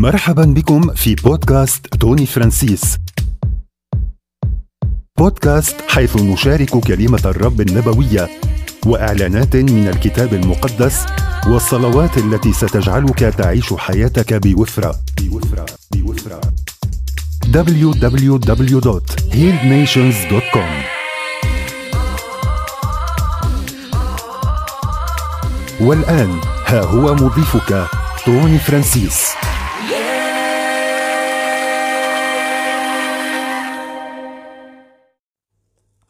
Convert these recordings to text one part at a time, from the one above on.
مرحبا بكم في بودكاست توني فرانسيس. بودكاست حيث نشارك كلمة الرب النبوية وإعلانات من الكتاب المقدس والصلوات التي ستجعلك تعيش حياتك بوفرة. بوفرة. بوفرة. www.healednations.com والآن ها هو مضيفك توني فرانسيس.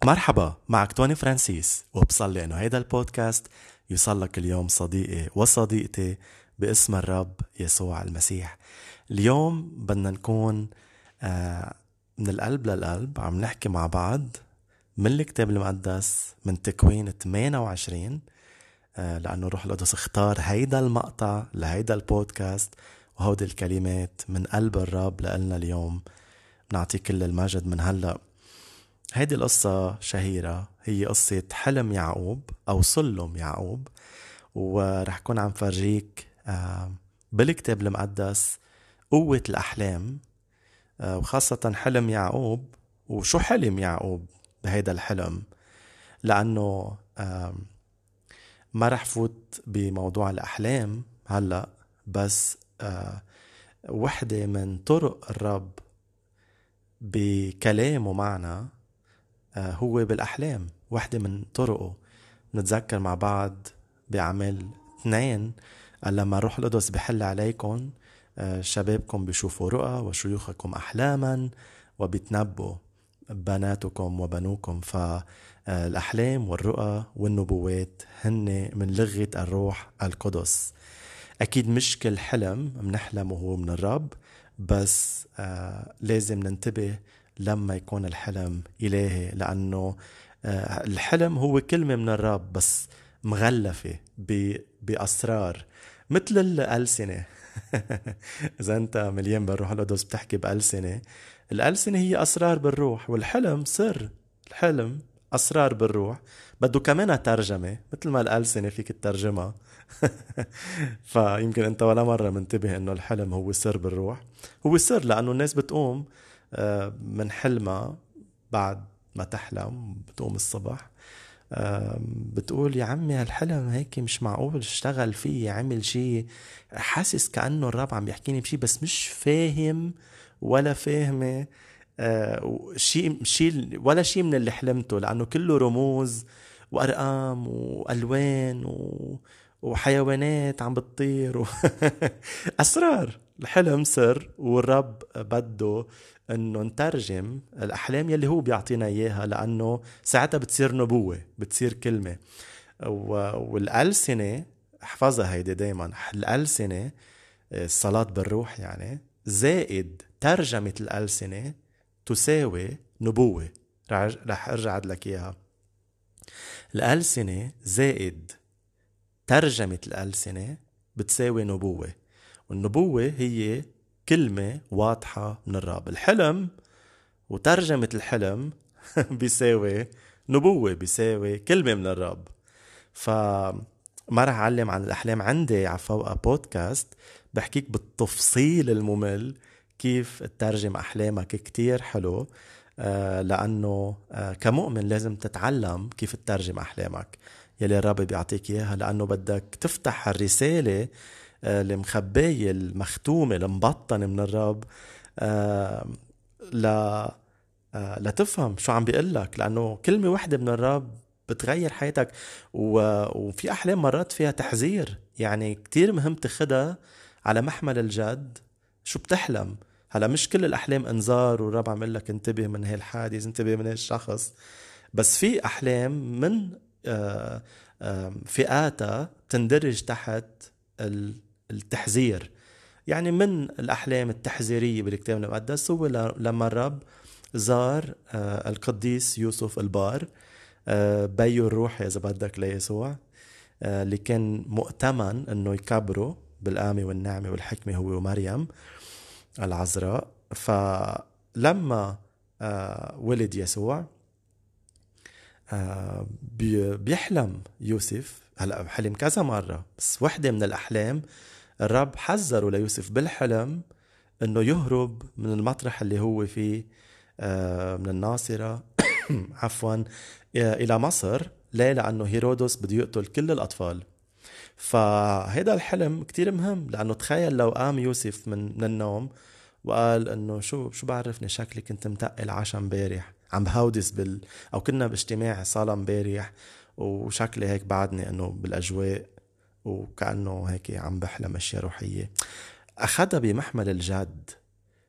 مرحبا معك توني فرانسيس. وبصلي إنه هيدا البودكاست يوصلك اليوم صديقي وصديقتي باسم الرب يسوع المسيح. اليوم بدنا نكون آه، من القلب للقلب عم نحكي مع بعض من الكتاب المقدس من تكوين 28 آه، لأنه روح القدس اختار هيدا المقطع لهيدا البودكاست. وهودي الكلمات من قلب الرب لنا اليوم. نعطيه كل المجد من هلأ. هيدي القصة شهيرة هي قصة حلم يعقوب أو سلم يعقوب ورح كون عم فرجيك آه، بالكتاب المقدس قوة الأحلام آه، وخاصة حلم يعقوب. وشو حلم يعقوب بهيدا الحلم؟ لأنه ما رح فوت بموضوع الأحلام هلأ بس آه، وحدة من طرق الرب بكلامه معنا آه، هو بالأحلام وحدة من طرقه. نتذكر مع بعض بعمل اثنين. قال لما روح القدس بحل عليكم آه، شبابكم بيشوفوا رؤى وشيوخكم أحلاما وبيتنبوا بناتكم وبنوكم. فالأحلام والرؤى والنبوات هن من لغة الروح القدس. أكيد مش كل حلم منحلمه هو من الرب بس آه لازم ننتبه لما يكون الحلم إلهي لأنه آه الحلم هو كلمة من الرب بس مغلفة بأسرار مثل الألسنة. إذا أنت مليان بالروح القدس بتحكي بألسنة الألسنة هي أسرار بالروح والحلم سر. الحلم أسرار بالروح. بده كمان ترجمة مثل ما الألسنة فيك تترجمها. فيمكن أنت ولا مرة منتبه إنه الحلم هو سر بالروح. هو سر لأنه الناس بتقوم من حلمها بعد ما تحلم بتقوم الصبح. بتقول يا عمي هالحلم هيك مش معقول اشتغل فيه عمل شيء حاسس كأنه الرب عم بيحكيني بشيء بس مش فاهم ولا فاهمة آه، شيء شيء ولا شيء من اللي حلمته. لأنه كله رموز وأرقام وألوان و وحيوانات عم بتطير و... أسرار. الحلم سر والرب بده إنه نترجم الأحلام يلي هو بيعطينا إياها لأنه ساعتها بتصير نبوة بتصير كلمة. والألسنة احفظها هيدي دايما الألسنة الصلاة بالروح يعني زائد ترجمة الألسنة تساوي نبوة. رح أرجع لك إياها. الألسنة زائد ترجمة الألسنة بتساوي نبوة. والنبوة هي كلمة واضحة من الرب الحلم وترجمة الحلم بيساوي نبوة بيساوي كلمة من الرب ف ما رح أعلم عن الأحلام عندي على فوقها بودكاست. بحكيك بالتفصيل الممل كيف تترجم أحلامك كتير حلو آه لأنه آه كمؤمن لازم تتعلم كيف تترجم أحلامك. يلي الرب بيعطيك إياها لأنه بدك تفتح الرسالة آه، المخبايه المختومه المبطنه من الرب. آه، ل آه، لتفهم شو عم بيقول لك لأنه كلمة واحدة من الرب بتغير حياتك. وفي أحلام مرات فيها تحذير. يعني كتير مهم تاخدها على محمل الجد. شو بتحلم؟ هلا مش كل الأحلام إنذار والرب عم يقول لك انتبه من هالحادث انتبه من هالشخص. بس في أحلام من آه، فئاتها تندرج تحت التحذير. يعني من الأحلام التحذيرية بالكتاب المقدس؟ هو لما الرب زار آه، القديس يوسف البار آه، بيو الروحي إذا بدك ليسوع اللي كان مؤتمن إنه يكبره بالآمة والنعمة والحكمة هو ومريم العذراء. فلما ولد يسوع آه، بيحلم يوسف هلأ حلم كذا مرة بس وحدة من الأحلام الرب حذره ليوسف بالحلم إنه يهرب من المطرح اللي هو فيه آه، من الناصرة. عفوا آه، إلى مصر ليه؟ لأنه هيرودس بده يقتل كل الأطفال. فهذا الحلم كتير مهم لأنه تخيل لو قام يوسف من, من النوم وقال إنه شو شو بعرفني؟ شكلي كنت متقل عشاء امبارح عم بهودس بال أو كنا باجتماع صالة امبارح وشكلي هيك بعدني إنه بالأجواء. وكأنه هيك عم بحلم أشياء روحية. أخذها بمحمل الجد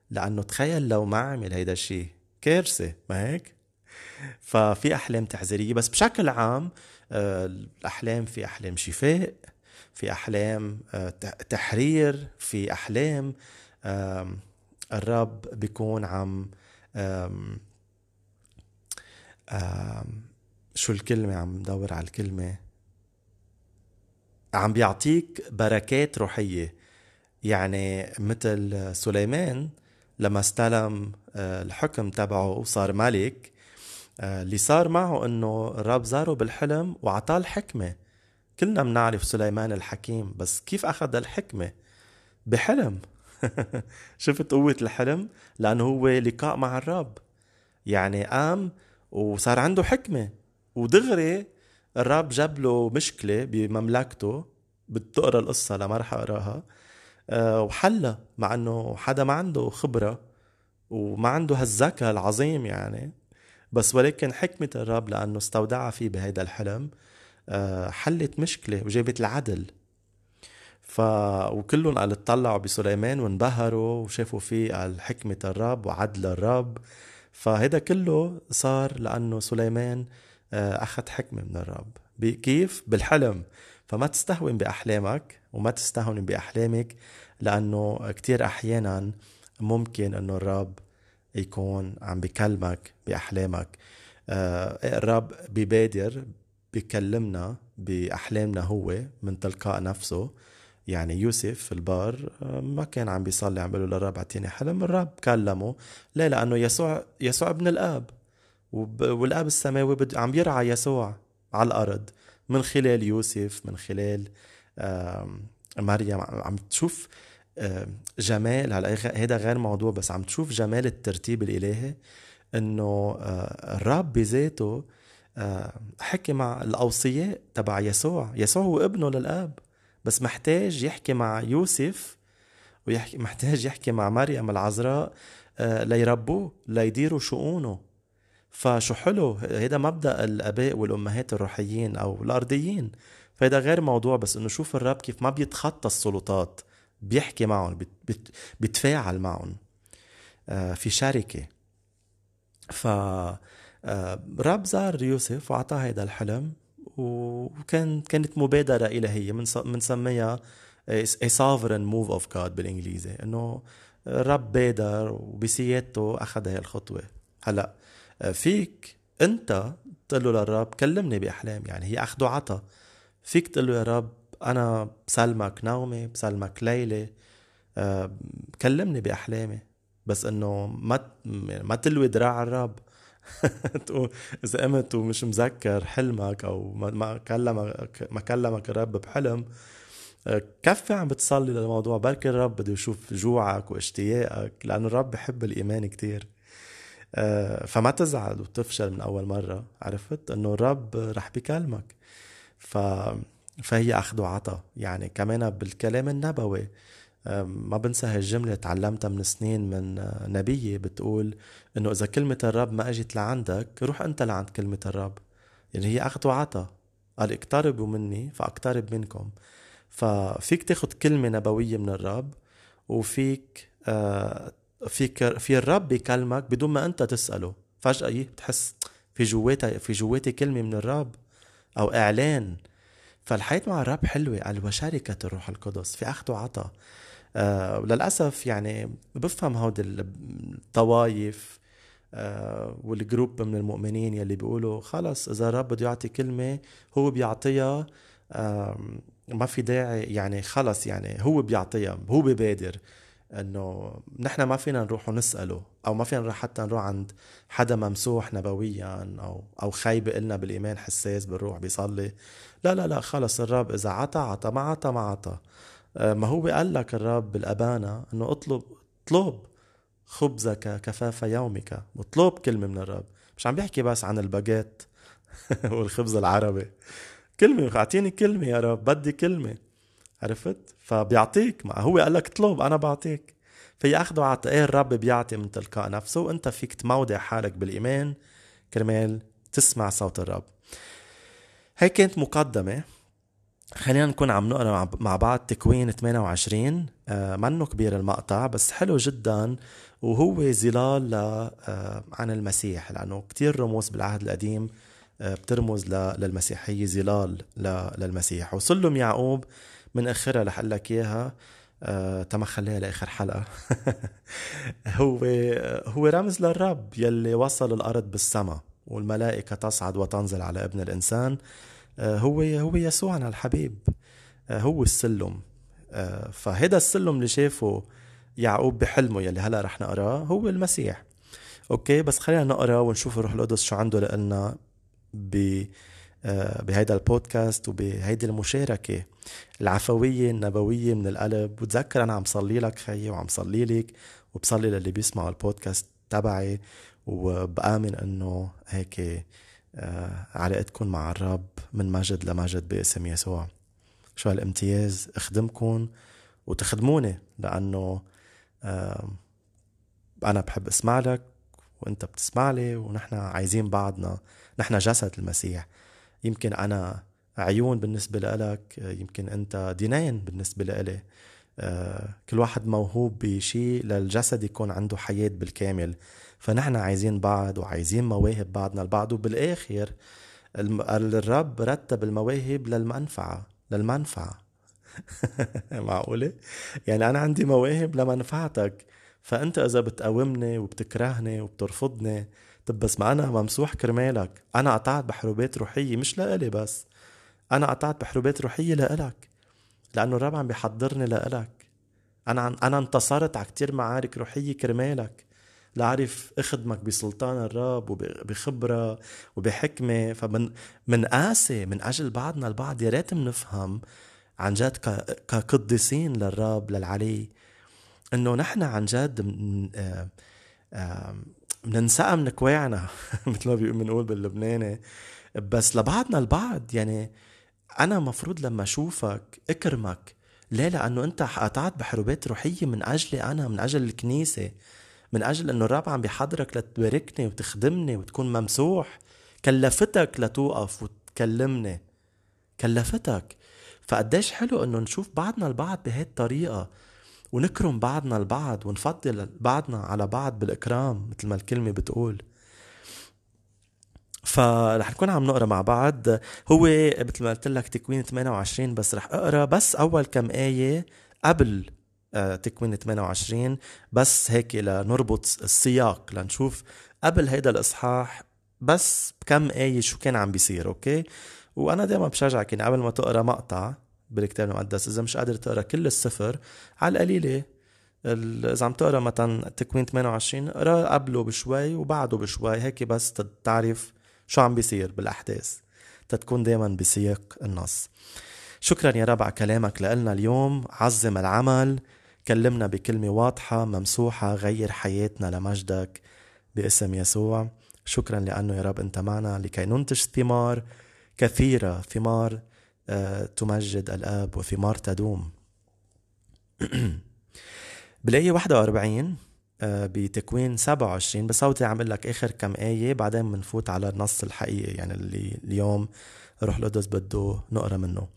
لأنه تخيل لو ما عمل هيدا الشيء. كارثة ما هيك؟ ففي أحلام تحذيريه بس بشكل عام آه، الأحلام في أحلام شفاء في أحلام آه، تحرير في أحلام الرب بيكون عم شو الكلمة عم دور على الكلمة؟ عم بيعطيك بركات روحية. يعني مثل سليمان لما استلم آه، الحكم تبعه وصار ملك آه، اللي صار معه إنه الرب زاره بالحلم وعطاه الحكمة. كلنا بنعرف سليمان الحكيم بس كيف أخذ الحكمة؟ بحلم. شفت قوة الحلم؟ لأنه هو لقاء مع الرب. يعني قام وصار عنده حكمة ودغري الرب جاب له مشكلة بمملكته بتقرأ القصة لما رح أقراها. أه وحلها مع إنه حدا ما عنده خبرة وما عنده هالذكاء العظيم يعني. بس ولكن حكمة الرب لأنه استودعها فيه بهيدا الحلم أه حلت مشكلة وجابت العدل. ف وكلهم قال اطلعوا بسليمان وانبهروا وشافوا فيه قال حكمة الرب وعدل الرب فهذا كله صار لأنه سليمان آه، أخذ حكمة من الرب. كيف؟ بالحلم. فما تستهون بأحلامك وما تستهون بأحلامك لأنه كتير أحيانا ممكن أنه الرب يكون عم بكلمك بأحلامك. آه، الرب ببادر بكلمنا بأحلامنا هو من تلقاء نفسه. يعني يوسف في البار آه، ما كان عم بيصلي عم بيقول للرب أعطيني حلم. الرب كلمه ليه؟ لأنه يسوع يسوع ابن الآب. والآب السماوي عم يرعى يسوع على الأرض من خلال يوسف من خلال مريم. عم تشوف جمال. هلا هذا غير موضوع بس عم تشوف جمال الترتيب الإلهي إنه الرب بذاته حكي مع الأوصياء تبع يسوع. يسوع هو ابنه للآب بس محتاج يحكي مع يوسف ويحكي محتاج يحكي مع مريم العذراء ليربوه ليديروا شؤونه. فشو حلو؟ هيدا مبدأ الآباء والأمهات الروحيين أو الأرضيين. فهيدا غير موضوع بس إنه شوف الرب كيف ما بيتخطى السلطات بيحكي معهم بيتفاعل معهم. آه، في شركة. ف آه، رب زار يوسف وأعطاه هيدا الحلم وكان كانت مبادرة إلهية بنسميها a sovereign move of God بالإنجليزي. إنه الرب بادر وبسيادته أخذ هاي الخطوة. هلأ فيك انت تقول له للرب كلمني بأحلام يعني هي أخذ وعطا فيك تقول له يا رب أنا بسلمك نومي بسلمك ليلي أه كلمني بأحلامي. بس إنه ما ما تلوي دراع الرب. إذا قمت ومش مذكر حلمك أو ما كلمك ما كلمك الرب بحلم آه، كفي عم بتصلي للموضوع. بركي الرب بده يشوف جوعك واشتياقك لأنه الرب بحب الإيمان كتير. آه، فما تزعل وتفشل من أول مرة عرفت؟ إنه الرب رح بيكلمك ف فهي أخذ وعطا يعني كمان بالكلام النبوي ما بنسى هالجملة تعلمتها من سنين من آه، نبية بتقول إنه إذا كلمة الرب ما أجت لعندك روح أنت لعند كلمة الرب. يعني هي أخذ وعطا قال اقتربوا مني فأقترب منكم. ففيك تاخد كلمة نبوية من الرب وفيك آه فيك في الرب بيكلمك بدون ما أنت تسأله. فجأة بتحس في جواتي في جواتي كلمة من الرب أو إعلان. فالحياة مع الرب حلوة قال وشركة الروح القدس. في أخذ وعطا آه وللأسف يعني بفهم هودي الطوايف آه والجروب من المؤمنين يلي بيقولوا خلص إذا الرب بده يعطي كلمة هو بيعطيها. آه ما في داعي يعني خلص يعني هو بيعطيها هو ببادر. إنه نحن ما فينا نروح ونسأله أو ما فينا حتى نروح عند حدا ممسوح نبويا أو أو خيب لنا بالإيمان حساس بالروح بيصلي. لا لا لا خلص الرب إذا عطى عطى ما عطى ما عطى. آه، ما هو قال لك الرب بالابانا إنه اطلب اطلب خبزك كفاف يومك اطلب كلمة من الرب. مش عم بيحكي بس عن الباجيت والخبز العربي. كلمة أعطيني كلمة يا رب بدي كلمة. عرفت؟ فبيعطيك. ما هو قال لك اطلب أنا بعطيك. في أخذ وعطاء إيه الرب بيعطي من تلقاء نفسه؟ وانت فيك تمودع حالك بالإيمان. كرمال تسمع صوت الرب. هي كانت مقدمة. خلينا نكون عم نقرأ مع بعض تكوين 28 آه منه كبير المقطع بس حلو جدا. وهو ظلال آه عن المسيح لأنه كتير رموز بالعهد القديم آه بترمز للمسيحية ظلال للمسيح. وسلم يعقوب من آخرها رح لك إياها. آه تما خليها لآخر حلقة. هو هو رمز للرب يلي وصل الأرض بالسما والملائكة تصعد وتنزل على ابن الإنسان. آه هو هو يسوعنا الحبيب. آه هو السلم. آه فهذا السلم اللي شافه يعقوب بحلمه يلي هلأ رح نقراه هو المسيح. أوكي بس خلينا نقرا ونشوف الروح القدس شو عنده لنا ب آه، بهيدا البودكاست وبهيدي المشاركة. العفوية النبوية من القلب وتذكر أنا عم صلي لك خيي وعم صلي لك وبصلي للي بيسمعوا البودكاست تبعي وبآمن أنه هيك آه، علاقتكم مع الرب من مجد لمجد باسم يسوع. شو هالامتياز؟ اخدمكم وتخدموني لأنه أنا بحب أسمع لك وأنت بتسمع لي ونحن عايزين بعضنا نحن جسد المسيح. يمكن أنا عيون بالنسبة لك يمكن أنت دينين بالنسبة لإلي. آه، كل واحد موهوب بشيء للجسد يكون عنده حياة بالكامل. فنحن عايزين بعض وعايزين مواهب بعضنا البعض وبالآخر الرب رتب المواهب للمنفعة للمنفعة. معقولة؟ يعني أنا عندي مواهب لمنفعتك فأنت إذا بتقاومني وبتكرهني وبترفضني طب بس ما أنا ممسوح كرمالك. أنا قطعت بحروبات روحية مش لإلي بس. أنا قطعت بحروبات روحية لإلك لأنه الرب عم بيحضرني لإلك. أنا أنا انتصرت على كتير معارك روحية كرمالك لأعرف أخدمك بسلطان الرب وبخبرة وبحكمة. فمن من قاسي من أجل بعضنا البعض يا ريت بنفهم عن جد كقديسين للرب للعلي. إنه نحن عن جد من بننسقى من كواعنا مثل ما بنقول باللبناني. بس لبعضنا البعض يعني أنا مفروض لما أشوفك إكرمك ليه؟ لأنه أنت قطعت بحروبات روحية من اجلي أنا من أجل الكنيسة من أجل إنه الرب عم بيحضرك لتباركني وتخدمني وتكون ممسوح. كلفتك لتوقف وتكلمني. كلفتك. فقديش حلو إنه نشوف بعضنا البعض بهي الطريقة ونكرم بعضنا البعض ونفضل بعضنا على بعض بالإكرام مثل ما الكلمة بتقول. فرح نكون عم نقرا مع بعض. هو مثل ما قلت لك تكوين 28 بس رح أقرا. بس أول كم آية قبل آه، تكوين 28 بس هيك لنربط السياق لنشوف قبل هيدا الإصحاح بس بكم آية شو كان عم بيصير أوكي؟ وأنا دائما بشجعك يعني قبل ما تقرا مقطع بالكتاب المقدس إذا مش قادر تقرا كل السفر على القليلة إذا عم تقرا مثلا تكوين 28 اقرا قبله بشوي وبعده بشوي هيك بس تعرف شو عم بيصير بالأحداث؟ تتكون دائما بسياق النص. شكرا يا رب على كلامك لنا اليوم. عظم العمل. كلمنا بكلمة واضحة ممسوحة غير حياتنا لمجدك باسم يسوع. شكرا لأنه يا رب أنت معنا لكي ننتج ثمار كثيرة ثمار آه، تمجد الآب وثمار تدوم. بالآية 41 آه، بتكوين 27 بس هودي عم لك آخر كم آية بعدين بنفوت على النص الحقيقي يعني اللي اليوم روح القدس بده نقرأ منه.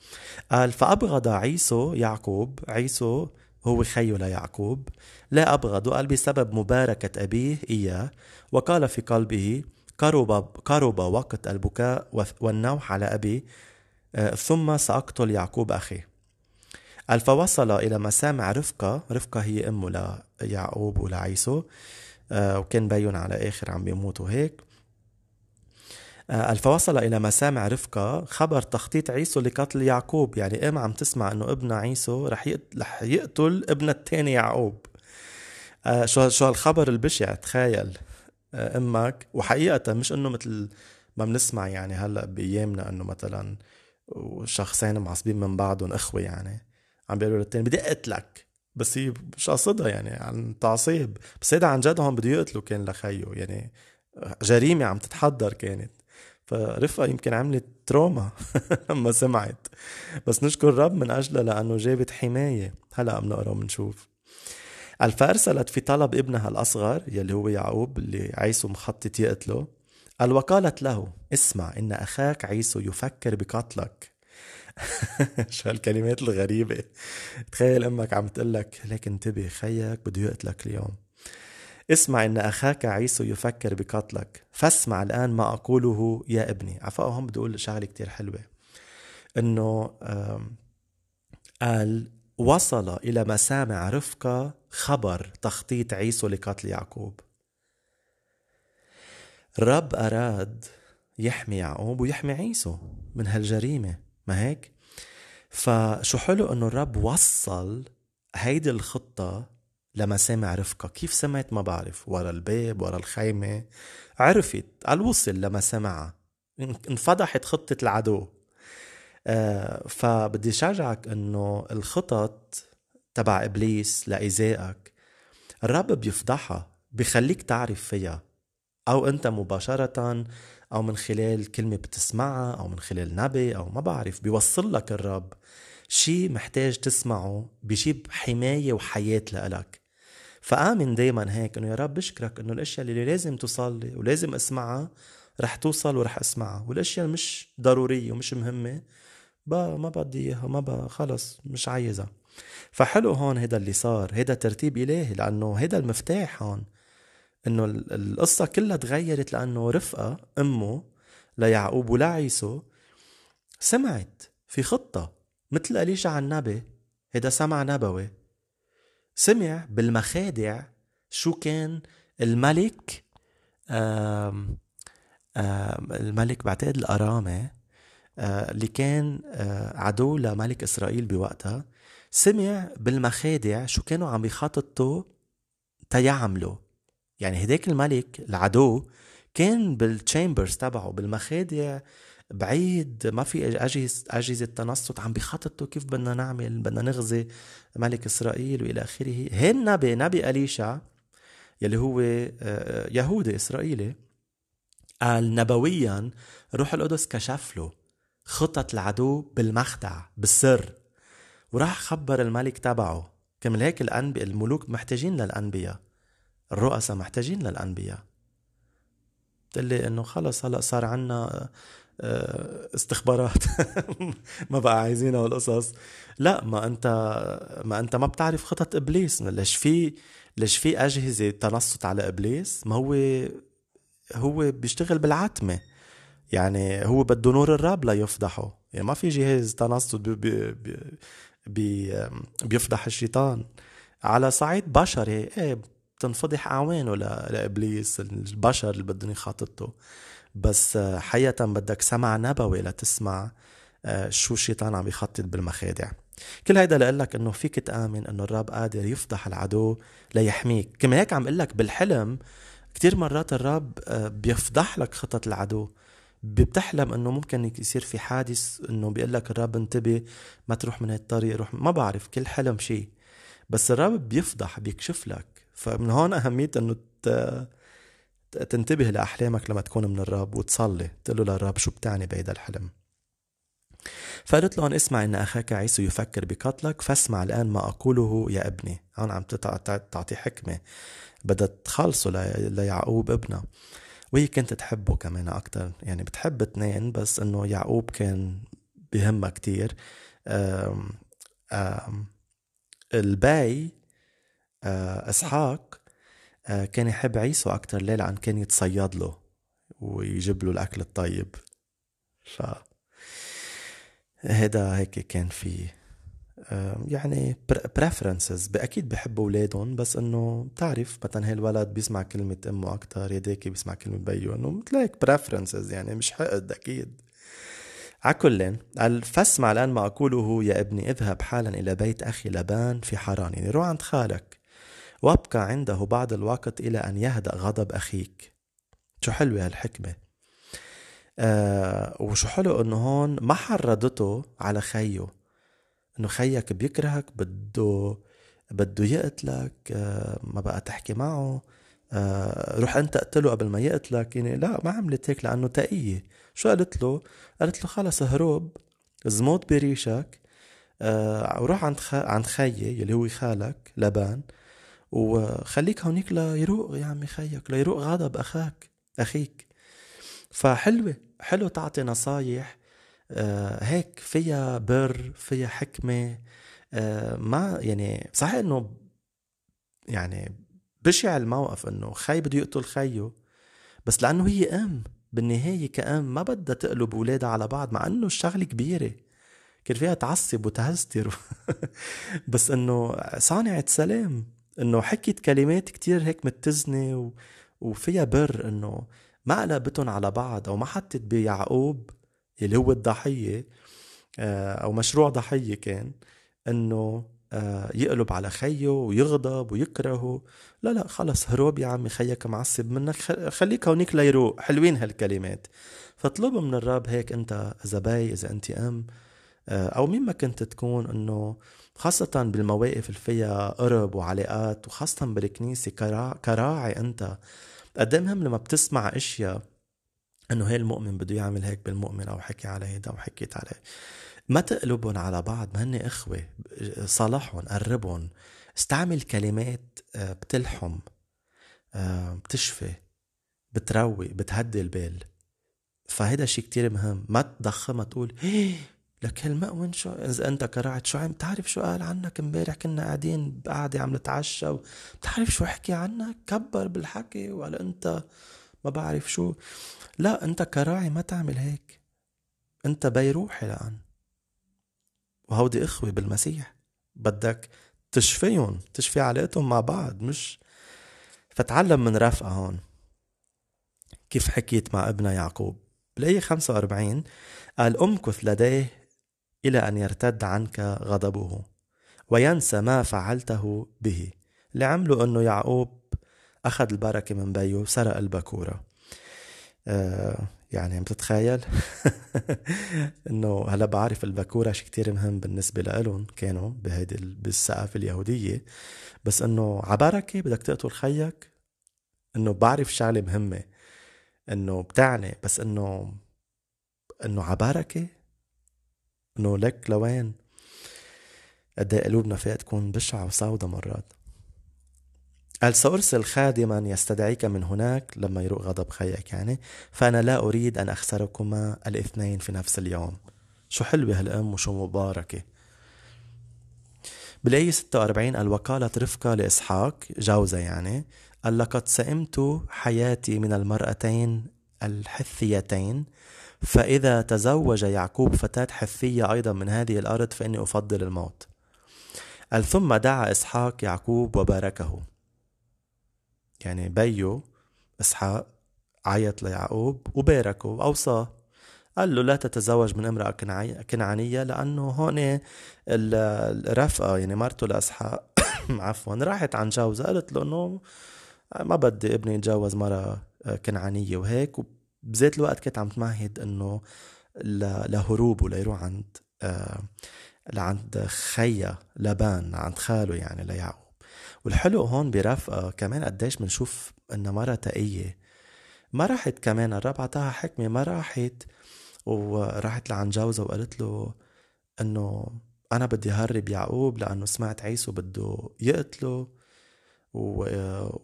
قال فأبغض عيسو يعقوب عيسو هو خيه ليعقوب لا أبغض. قال بسبب مباركة أبيه إياه وقال في قلبه قرب, قرب وقت البكاء والنوح على أبي آه، ثم سأقتل يعقوب أخي. قال فوصل إلى مسامع رفقة. رفقة هي أمه ليعقوب ولعيسو آه، وكان بيون على آخر عم بيموتوا هيك. آه، قال فوصل إلى مسامع رفقة. خبر تخطيط عيسو لقتل يعقوب. يعني إم عم تسمع إنه ابن عيسو رح يقتل ابن الثاني يعقوب. شو شو هالخبر البشع؟ تخيل. أمك. وحقيقة مش إنه مثل ما بنسمع يعني هلأ بأيامنا إنه مثلا وشخصين معصبين من بعضهم إخوة يعني. عم بيقولوا للتاني. بدي أقتلك بس هي مش قصدها يعني عن تعصيب. بس هيدا عن جد هون بده يقتله كان لخيه يعني جريمة عم تتحضر كانت. فرفقة يمكن عملت تروما لما سمعت. بس نشكر الرب من أجلها لأنه جابت حماية. هلأ بنقرا وبنشوف فأرسلت في طلب ابنها الأصغر يلي هو يعقوب اللي عيسو مخطط يقتله. قال وقالت له اسمع إن أخاك عيسو يفكر بقتلك. شو هالكلمات الغريبة؟ تخيل أمك عم تقلك لك انتبه خيك بده يقتلك اليوم. اسمع إن أخاك عيسو يفكر بقتلك. فاسمع الآن ما أقوله يا ابني. عفوا هم بدي أقول شغلة كتير حلوة. إنه قال وصل إلى مسامع رفقة خبر تخطيط عيسو لقتل يعقوب. الرب أراد يحمي يعقوب ويحمي عيسو من هالجريمة. ما هيك؟ فشو حلو إنه الرب وصل هيدي الخطة لمسامع رفقة. كيف سمعت؟ ما بعرف. ورا الباب ورا الخيمة. عرفت. قال وصل لمسامعها انفضحت خطة العدو. آه فبدي شجعك إنه الخطط تبع إبليس لإيذائك الرب بيفضحها بخليك تعرف فيها. أو أنت مباشرة أو من خلال كلمة بتسمعها أو من خلال نبي أو ما بعرف بيوصل لك الرب شي محتاج تسمعه بجيب حماية وحياة لإلك. فآمن دايما هيك إنه يا رب بشكرك إنه الأشياء اللي لازم توصل ولازم أسمعها رح توصل ورح أسمعها. والأشياء مش ضرورية ومش مهمة با ما بدي إياها ما با خلص مش عايزها. فحلو هون هيدا اللي صار هيدا ترتيب إلهي لأنه هيدا المفتاح هون. إنه القصة كلها تغيرت لأنه رفقة أمه ليعقوب ولعيسو سمعت في خطة مثل أليشع النبي هيدا سمع نبوي سمع بالمخادع شو كان الملك آم آم الملك بعتقد الأرامة اللي كان عدو لملك إسرائيل بوقتها. سمع بالمخادع شو كانوا عم يخططوا تيعملوا يعني هداك الملك العدو كان بالتشامبرز تبعه بالمخادع بعيد ما في أجهزة أجهزة تنصت عم بيخططوا كيف بدنا نعمل بدنا نغزي ملك إسرائيل وإلى آخره. هين نبي نبي أليشع يلي هو آه، يهودي إسرائيلي قال نبويا روح القدس كشف له خطط العدو بالمخدع بالسر. وراح خبر الملك تبعه كمل هيك الأنبياء الملوك محتاجين للأنبياء. الرؤساء محتاجين للأنبياء. بتقلي إنه خلص هلا صار عنا آه، استخبارات. ما بقى عايزينها والقصص لا ما أنت ما أنت ما بتعرف خطط إبليس. ليش في ليش في أجهزة تنصت على إبليس؟ ما هو هو بيشتغل بالعتمة. يعني هو بده نور الرب ليفضحه. يعني ما في جهاز تنصت بي بي بي بيفضح الشيطان. على صعيد بشري إيه بتنفضح اعوانه لابليس البشر اللي بدهم يخاططوا. بس حقيقة بدك سمع نبوي لتسمع آه، شو الشيطان عم يخطط بالمخادع. كل هيدا لقلك إنه فيك تآمن إنه الرب قادر يفضح العدو ليحميك. كما هيك عم لك بالحلم كتير مرات الرب آه، بيفضح لك خطط العدو. بتحلم إنه ممكن يصير في حادث إنه بيقول لك الرب انتبه ما تروح من هالطريق روح ما بعرف كل حلم شيء. بس الرب بيفضح بيكشف لك. فمن هون أهمية إنه تنتبه لأحلامك لما تكون من الرب وتصلي تقول له للرب شو بتعني بهيدا الحلم. فقلت لهم اسمع إن أخاك عيسو يفكر بقتلك فاسمع الآن ما أقوله يا ابني. هون عم تعطي حكمة. بدها تخلصه ليعقوب ابنها. وهي كنت تحبه كمان أكتر. يعني بتحب اثنين بس إنه يعقوب كان بهمها كتير. آم آم الباي آه، إسحاق آه، كان يحب عيسو أكتر ليه لأن كان يتصيد له ويجيب له الأكل الطيب. ف هيدا هيك كان في يعني preferences أكيد بحب أولادهم بس إنه بتعرف مثلا هالولد بيسمع كلمة أمه أكثر يديكي بيسمع كلمة بيو إنه مثل هيك preferences يعني مش حقد أكيد. عكل حال فاسمع الآن ما أقوله يا ابني اذهب حالا إلى بيت أخي لبان في حران يعني روح عند خالك. وابقى عنده بعض الوقت إلى أن يهدأ غضب أخيك. شو حلوة هالحكمة. آه وشو حلو إنه هون ما حرضته على خيه. إنه خيك بيكرهك بده بده يقتلك آه، ما بقى تحكي معه. آه، روح أنت اقتله قبل ما يقتلك. يعني لا ما عملت هيك لأنه تقية. شو قالت له؟ قالت له خلص هروب زموت بريشك. آه، وروح عند خ... عند خيي يلي هو خالك لبان. وخليك هونيك ليروق يا عمي خيك ليروق غضب أخاك أخيك. فحلوة حلو تعطي نصايح. آه هيك فيها بر فيها حكمة. آه ما يعني صحيح إنه يعني بشع الموقف إنه خي بده يقتل خيه بس لأنه هي أم. بالنهاية كأم ما بدها تقلب أولادها على بعض مع إنه الشغلة كبيرة. كان فيها تعصب وتهستر بس إنه صانعة سلام. إنه حكيت كلمات كتير هيك متزنة و... وفيها بر إنه ما قلبتهم على بعض أو ما حطت بيعقوب اللي هو الضحية آه، أو مشروع ضحية كان إنه آه، يقلب على خيه ويغضب ويكرهه. لا لا خلص هروب يا عمي خيك معصب منك خليك هونيك ليروق. حلوين هالكلمات. فاطلب من الرب هيك أنت اذا باي إذا أنت أم آه، أو مين ما كنت تكون إنه خاصة بالمواقف اللي فيها قرب وعلاقات وخاصة بالكنيسة كراعي أنت. قد إيه مهم لما بتسمع أشياء إنه هي المؤمن بده يعمل هيك بالمؤمن أو حكي على هيدا أو حكيت عليه ما تقلبهم على بعض ما هن إخوة. صالحهم قربهم. استعمل كلمات آه، بتلحم آه، بتشفي بتروي بتهدي البال. فهيدا شيء كتير مهم. ما تضخمها تقول لك هالمؤمن شو إذا أنت كرعت شو عم بتعرف شو قال عنك امبارح؟ كنا قاعدين بقعده عم نتعشى بتعرف شو حكي عنك؟ كبر بالحكي ولا أنت ما بعرف شو. لا أنت كراعي ما تعمل هيك. أنت بيروحي لأن. وهودي إخوة بالمسيح. بدك تشفيهم تشفي علاقتهم مع بعض مش فتعلم من رفقة هون. كيف حكيت مع ابنها يعقوب؟ بالآية 45 قال أمكث لديه إلى أن يرتد عنك غضبه وينسى ما فعلته به. اللي أنه يعقوب أخذ البركة من بيه وسرق البكورة آه يعني عم تتخيل؟ إنه هلا بعرف البكوره شيء كتير مهم بالنسبة لهم كانوا بهيدي بالثقافة اليهودية. بس إنه عبركه بدك تقتل خيك إنه بعرف شغلة مهمة إنه بتعني. بس إنه إنه عبركه إنه لك لوين؟ قد إيه قلوبنا فيها تكون بشعة وسودة مرات. قال سأرسل خادما يستدعيك من هناك لما يروق غضب خيك يعني فأنا لا أريد أن أخسركما الاثنين في نفس اليوم. شو حلوة هالأم وشو مباركة. بالآية 46 قال وقالت رفقة لإسحاق جوزة يعني قال لقد سئمت حياتي من المرأتين الحثيتين فإذا تزوج يعقوب فتاة حثية أيضا من هذه الأرض فإني أفضل الموت. قال ثم دعا إسحاق يعقوب وباركه. يعني بيو إسحاق عيط ليعقوب وباركه وأوصاه. قال له لا تتزوج من امرأة كنعانية لأنه هون الرفقة يعني مرته لإسحاق عفوا راحت عن جوزها قالت له إنه ما بدي ابني يتجوز مرة كنعانية وهيك وبذات الوقت كانت عم تمهد إنه لهروب وليروح عند آه، لعند خيا لبان عند خاله يعني ليعقوب. والحلو هون برفقة كمان قديش بنشوف إنها مرة تقية. ما راحت كمان الرب عطاها حكمة ما راحت وراحت لعن جوزها وقالت له إنه أنا بدي هرب يعقوب لأنه سمعت عيسو بده يقتله و...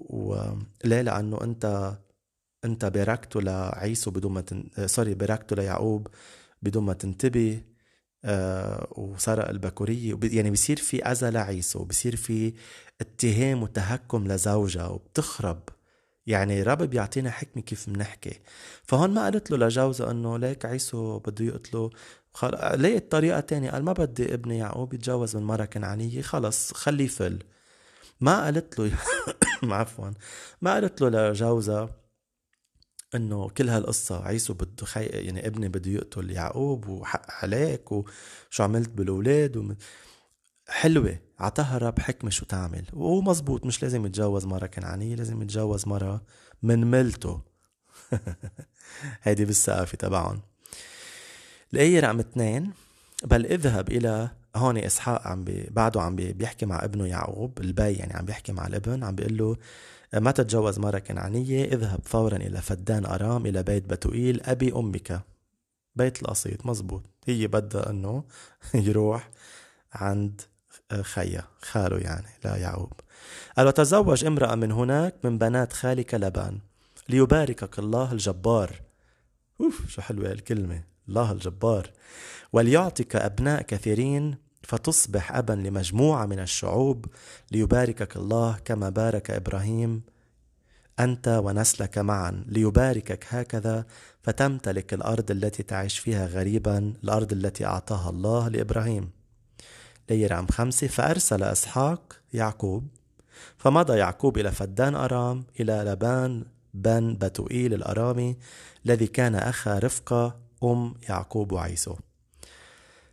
و... ليه؟ لأنه أنت أنت باركته لعيسو بدون ما تن... سوري باركته ليعقوب بدون ما تنتبه آه وسرق البكورية يعني بصير في أذى لعيسو بصير في اتهام وتهكم لزوجها وبتخرب. يعني رب بيعطينا حكمة كيف بنحكي. فهون ما قالت له لجوزها إنه ليك عيسو بده يقتله خل... لقيت طريقة تانية؟ قال ما بدي ابني يعقوب يتجوز من مرة كنعانية خلص خليه فل ما قالت له عفوا. ما قالت له لجوزها إنه كل هالقصة عيسو بده خي... يعني ابني بده يقتل يعقوب وحق عليك وشو عملت بالأولاد و... حلوة عطاها رب حكمة شو تعمل. ومزبوط مش لازم يتجوز مرة كنعانية لازم يتجوز مرة من ملته. هيدي بالثقافة تبعهم. الآية رقم اثنين بل اذهب إلى هون إسحاق عم بي بعده عم بي بيحكي مع ابنه يعقوب البي يعني عم بيحكي مع الابن عم بيقول له ما تتجوز مرة كنعانية اذهب فورا إلى فدان أرام إلى بيت بتوئيل أبي أمك. بيت القصيد مزبوط. هي بدها أنه يروح عند خيا خاله يعني لا يعقوب قال وتزوج امرأة من هناك من بنات خالك لبان. ليباركك الله الجبار. أوف شو حلوة الكلمة. الله الجبار. وليعطيك أبناء كثيرين فتصبح أبا لمجموعة من الشعوب ليباركك الله كما بارك إبراهيم. أنت ونسلك معا ليباركك هكذا فتمتلك الأرض التي تعيش فيها غريبا الأرض التي أعطاها الله لإبراهيم. لير عم خمسة فأرسل إسحاق يعقوب. فمضى يعقوب إلى فدان أرام إلى لبان بن بتوئيل الأرامي الذي كان أخا رفقة أم يعقوب وعيسو.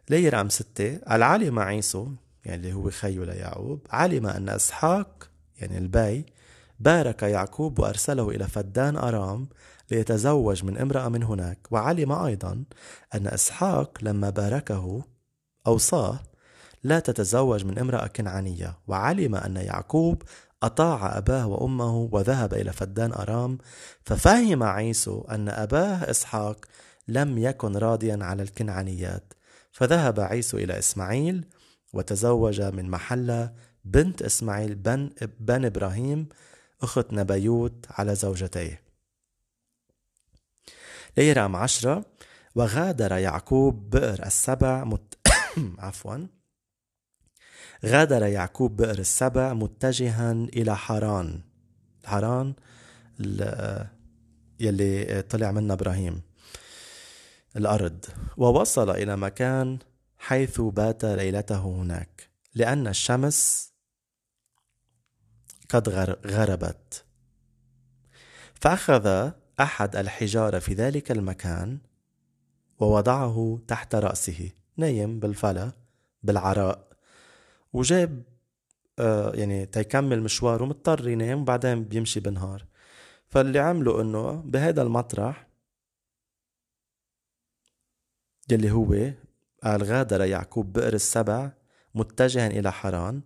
لير عم ستة العالم عيسو يعني اللي هو خيو ليعقوب علم أن إسحاق يعني البي بارك يعقوب وأرسله إلى فدان أرام ليتزوج من امرأة من هناك. وعلم أيضا أن إسحاق لما باركه أوصاه لا تتزوج من امرأة كنعانية. وعلم أن يعقوب أطاع أباه وأمه وذهب إلى فدان أرام ففهم عيسو أن أباه إسحاق لم يكن راضيا على الكنعانيات. فذهب عيسو إلى إسماعيل وتزوج من محلة بنت إسماعيل بن, بن إبراهيم أخت نبيوت على زوجتيه. ليرام عشرة وغادر يعقوب بئر السبع مت... عفوا. غادر يعقوب بئر السبع متجها إلى حران حران يلي طلع منها إبراهيم. الأرض. ووصل إلى مكان حيث بات ليلته هناك لأن الشمس قد غربت. فأخذ أحد الحجارة في ذلك المكان ووضعه تحت رأسه نايم بالفلا بالعراء. وجاب آه يعني تيكمل مشواره مضطر ينام وبعدين بيمشي بالنهار فاللي عمله إنه بهذا المطرح يلي هو قال غادر يعقوب بئر السبع متجها إلى حران.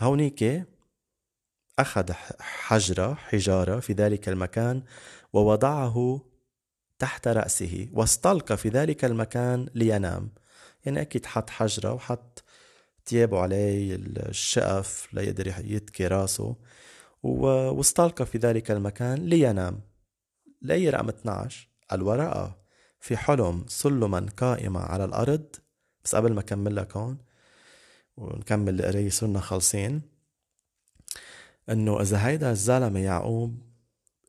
هونيك أخذ حجرة حجارة في ذلك المكان ووضعه تحت رأسه واستلقى في ذلك المكان لينام. يعني أكيد حط حجرة وحط تيابه عليه الشقف ليقدر يتكي راسه واستلقى في ذلك المكان لينام. لأي رقم 12 الورقة في حلم سلما قائمة على الأرض. بس قبل ما أكمل لك هون ونكمل القراية صرنا خالصين إنه إذا هيدا الزلمة يعقوب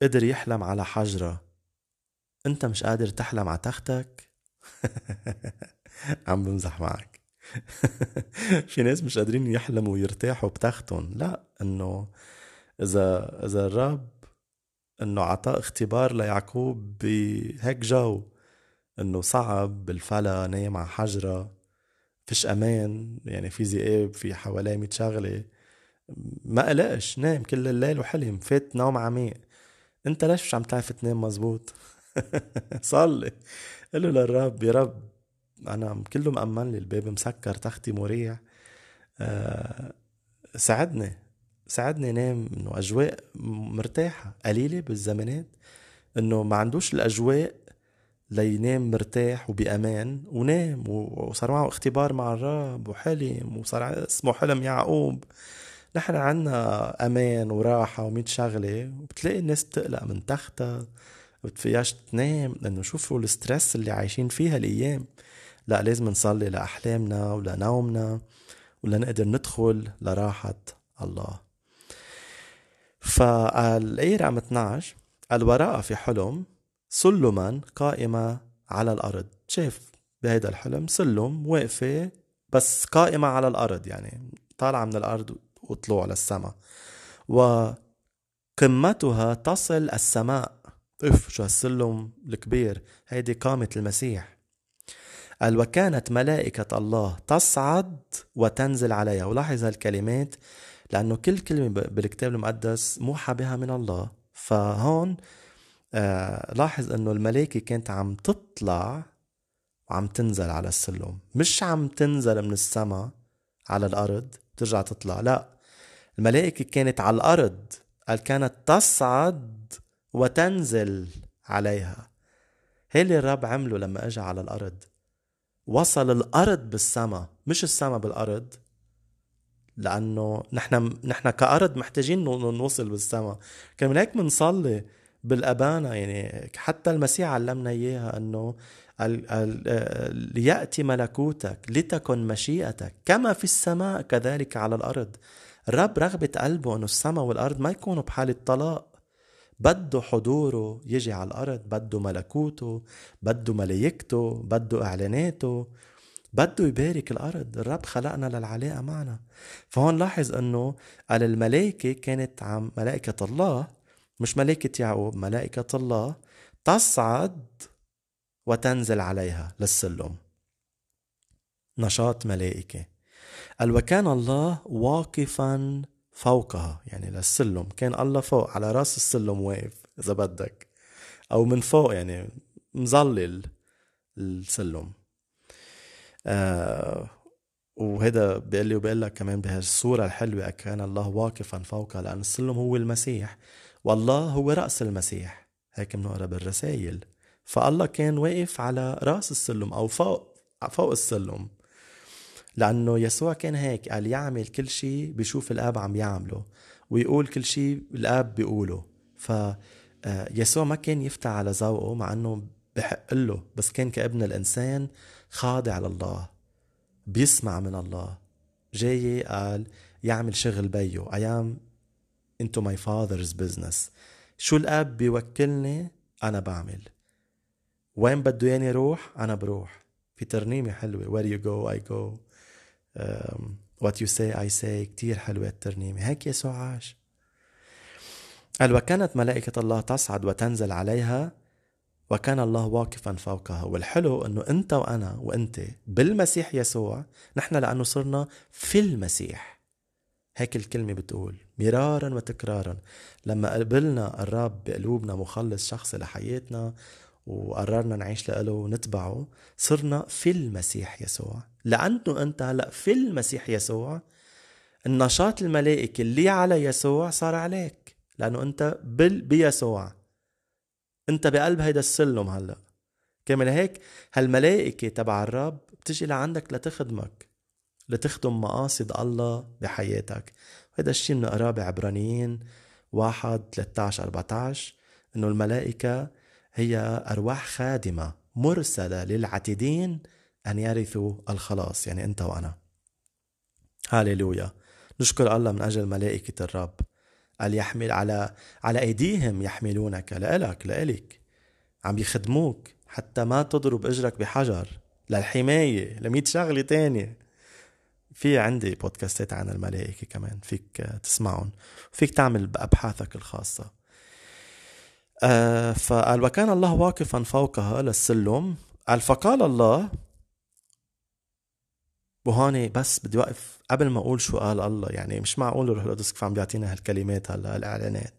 قدر يحلم على حجرة أنت مش قادر تحلم على تختك؟ عم بمزح معك. في ناس مش قادرين يحلموا ويرتاحوا بتختهم. لا إنه إذا إذا الرب إنه عطاه اختبار ليعقوب بهيك جو إنه صعب بالفلا نايم على حجرة فيش أمان يعني في ذئاب في حواليه ميت شغلة. ما قلقش نام كل الليل وحلم فات نوم عميق. أنت ليش مش عم تعرف تنام مزبوط صلي. قل له للرب يا رب أنا كله مأمن لي الباب مسكر تختي مريح. أه ساعدني. ساعدني نام إنه أجواء مرتاحة قليلة بالزمانات. إنه ما عندوش الأجواء لينام مرتاح وبأمان ونام وصار معه اختبار مع الرب وحلم وصار اسمه حلم يعقوب. نحن عنا أمان وراحة وميت شغلة وبتلاقي الناس بتقلق من تختها بتفياش تنام لأنه شوفوا الستريس اللي عايشين فيها الأيام. لا لازم نصلي لأحلامنا ولنومنا ولنقدر ندخل لراحة الله. فالآية رقم 12 الوراء في حلم سلما قائمة على الأرض. شاف بهيدا الحلم؟ سلم واقفة بس قائمة على الأرض يعني طالعة من الأرض وطلوع للسماء وقمتها تصل السماء. اف شو هالسلم الكبير هيدي قامة المسيح. قال وكانت ملائكة الله تصعد وتنزل عليها. ولاحظ هالكلمات لأنه كل كلمة بالكتاب المقدس موحى بها من الله. فهون آه لاحظ أنه الملائكة كانت عم تطلع وعم تنزل على السلم. مش عم تنزل من السما على الأرض ترجع تطلع لا. الملائكة كانت على الأرض قال كانت تصعد وتنزل عليها. هي اللي الرب عمله لما اجى على الأرض. وصل الأرض بالسما مش السما بالأرض لأنه نحن نحن كأرض محتاجين نوصل بالسما. كان هيك بنصلي بالأبانا يعني حتى المسيح علمنا إياها أنه ليأتي ملكوتك لتكن مشيئتك كما في السماء كذلك على الأرض. الرب رغبة قلبه أنه السماء والأرض ما يكونوا بحالة طلاق. بده حضوره يجي على الأرض بده ملكوته بده ملايكته بده إعلاناته بده يبارك الأرض. الرب خلقنا للعلاقة معنا. فهون لاحظ أنه قال الملائكة كانت عم ملائكة الله مش ملائكة يعقوب ملائكة الله تصعد وتنزل عليها للسلم. نشاط ملائكة. قال وكان الله واقفا فوقها. يعني للسلم. كان الله فوق على رأس السلم واقف إذا بدك. أو من فوق يعني مظلل السلم. آه وهذا بيقول لي وبقول لك كمان بهالصورة الحلوة كان الله واقفا فوقها لأن السلم هو المسيح. والله هو رأس المسيح. هيك بنقرأ بالرسائل. فالله كان واقف على رأس السلم أو فوق فوق السلم. لأنه يسوع كان هيك قال يعمل كل شيء بيشوف الآب عم يعمله ويقول كل شيء الآب بيقوله. ف آه، يسوع ما كان يفتح على ذوقه مع إنه بحق له بس كان كابن الإنسان خاضع لله بيسمع من الله. جاي قال يعمل شغل بيه am into my father's business. شو الأب بيوكلني؟ أنا بعمل. وين بده ياني روح أنا بروح. في ترنيمة حلوة. Where you go I go. Um, what you say I say. كتير حلوة الترنيمة. هيك يسوع عاش. قال وكانت ملائكة الله تصعد وتنزل عليها وكان الله واقفا فوقها. والحلو إنه أنت وأنا وأنت بالمسيح يسوع نحن لأنه صرنا في المسيح. هيك الكلمة بتقول مرارا وتكرارا. لما قبلنا الرب بقلوبنا مخلص شخصي لحياتنا وقررنا نعيش له ونتبعه صرنا في المسيح يسوع. لأنه أنت هلأ في المسيح يسوع النشاط الملائكي اللي على يسوع صار عليك. لأنه أنت بيسوع. أنت بقلب هيدا السلم هلأ. كمان هيك هالملائكة تبع الرب بتجي لعندك لتخدمك. لتخدم مقاصد الله بحياتك. هذا الشيء بنقراه بعبرانيين واحد 13 14 إنه الملائكة هي أرواح خادمة مرسلة للعتيدين أن يرثوا الخلاص يعني أنت وأنا. هاليلويا. نشكر الله من أجل ملائكة الرب. قال يحمل على على أيديهم يحملونك لإلك لإلك. عم يخدموك حتى ما تضرب إجرك بحجر. للحماية لمية شغلة تانية. في عندي بودكاستات عن الملائكة كمان فيك تسمعهم فيك تعمل بأبحاثك الخاصة. آه فقال وكان الله واقفا فوقها للسلم. قال فقال الله وهون بس بدي وقف قبل ما أقول شو قال الله يعني مش معقول الروح القدس كيف عم بيعطينا هالكلمات هلا الاعلانات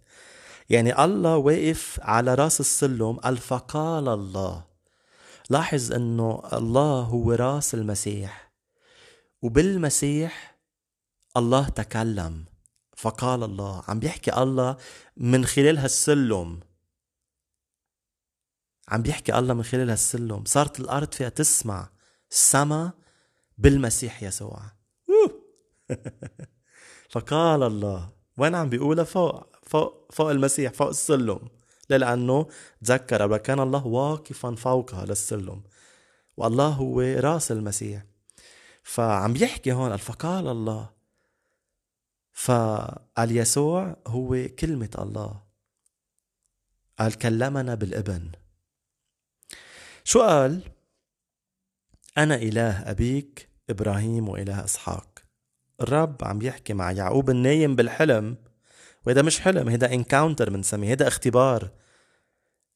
يعني الله واقف على رأس السلم قال فقال الله. لاحظ إنه الله هو رأس المسيح. وبالمسيح الله تكلم. فقال الله عم بيحكي الله من خلال هالسلم. عم بيحكي الله من خلال هالسلم. صارت الأرض فيها تسمع السما بالمسيح يسوع. فقال الله وين عم بيقولها؟ فوق فوق فوق المسيح فوق السلم. لأنه تذكر وكان الله واقفا فوقها للسلم. والله هو راس المسيح. فعم بيحكي هون فقال الله. فقال يسوع هو كلمة الله. قال كلمنا بالابن. شو قال؟ أنا إله أبيك إبراهيم وإله إسحاق. الرب عم يحكي مع يعقوب النايم بالحلم وهذا مش حلم هذا انكاونتر بنسميه هذا اختبار.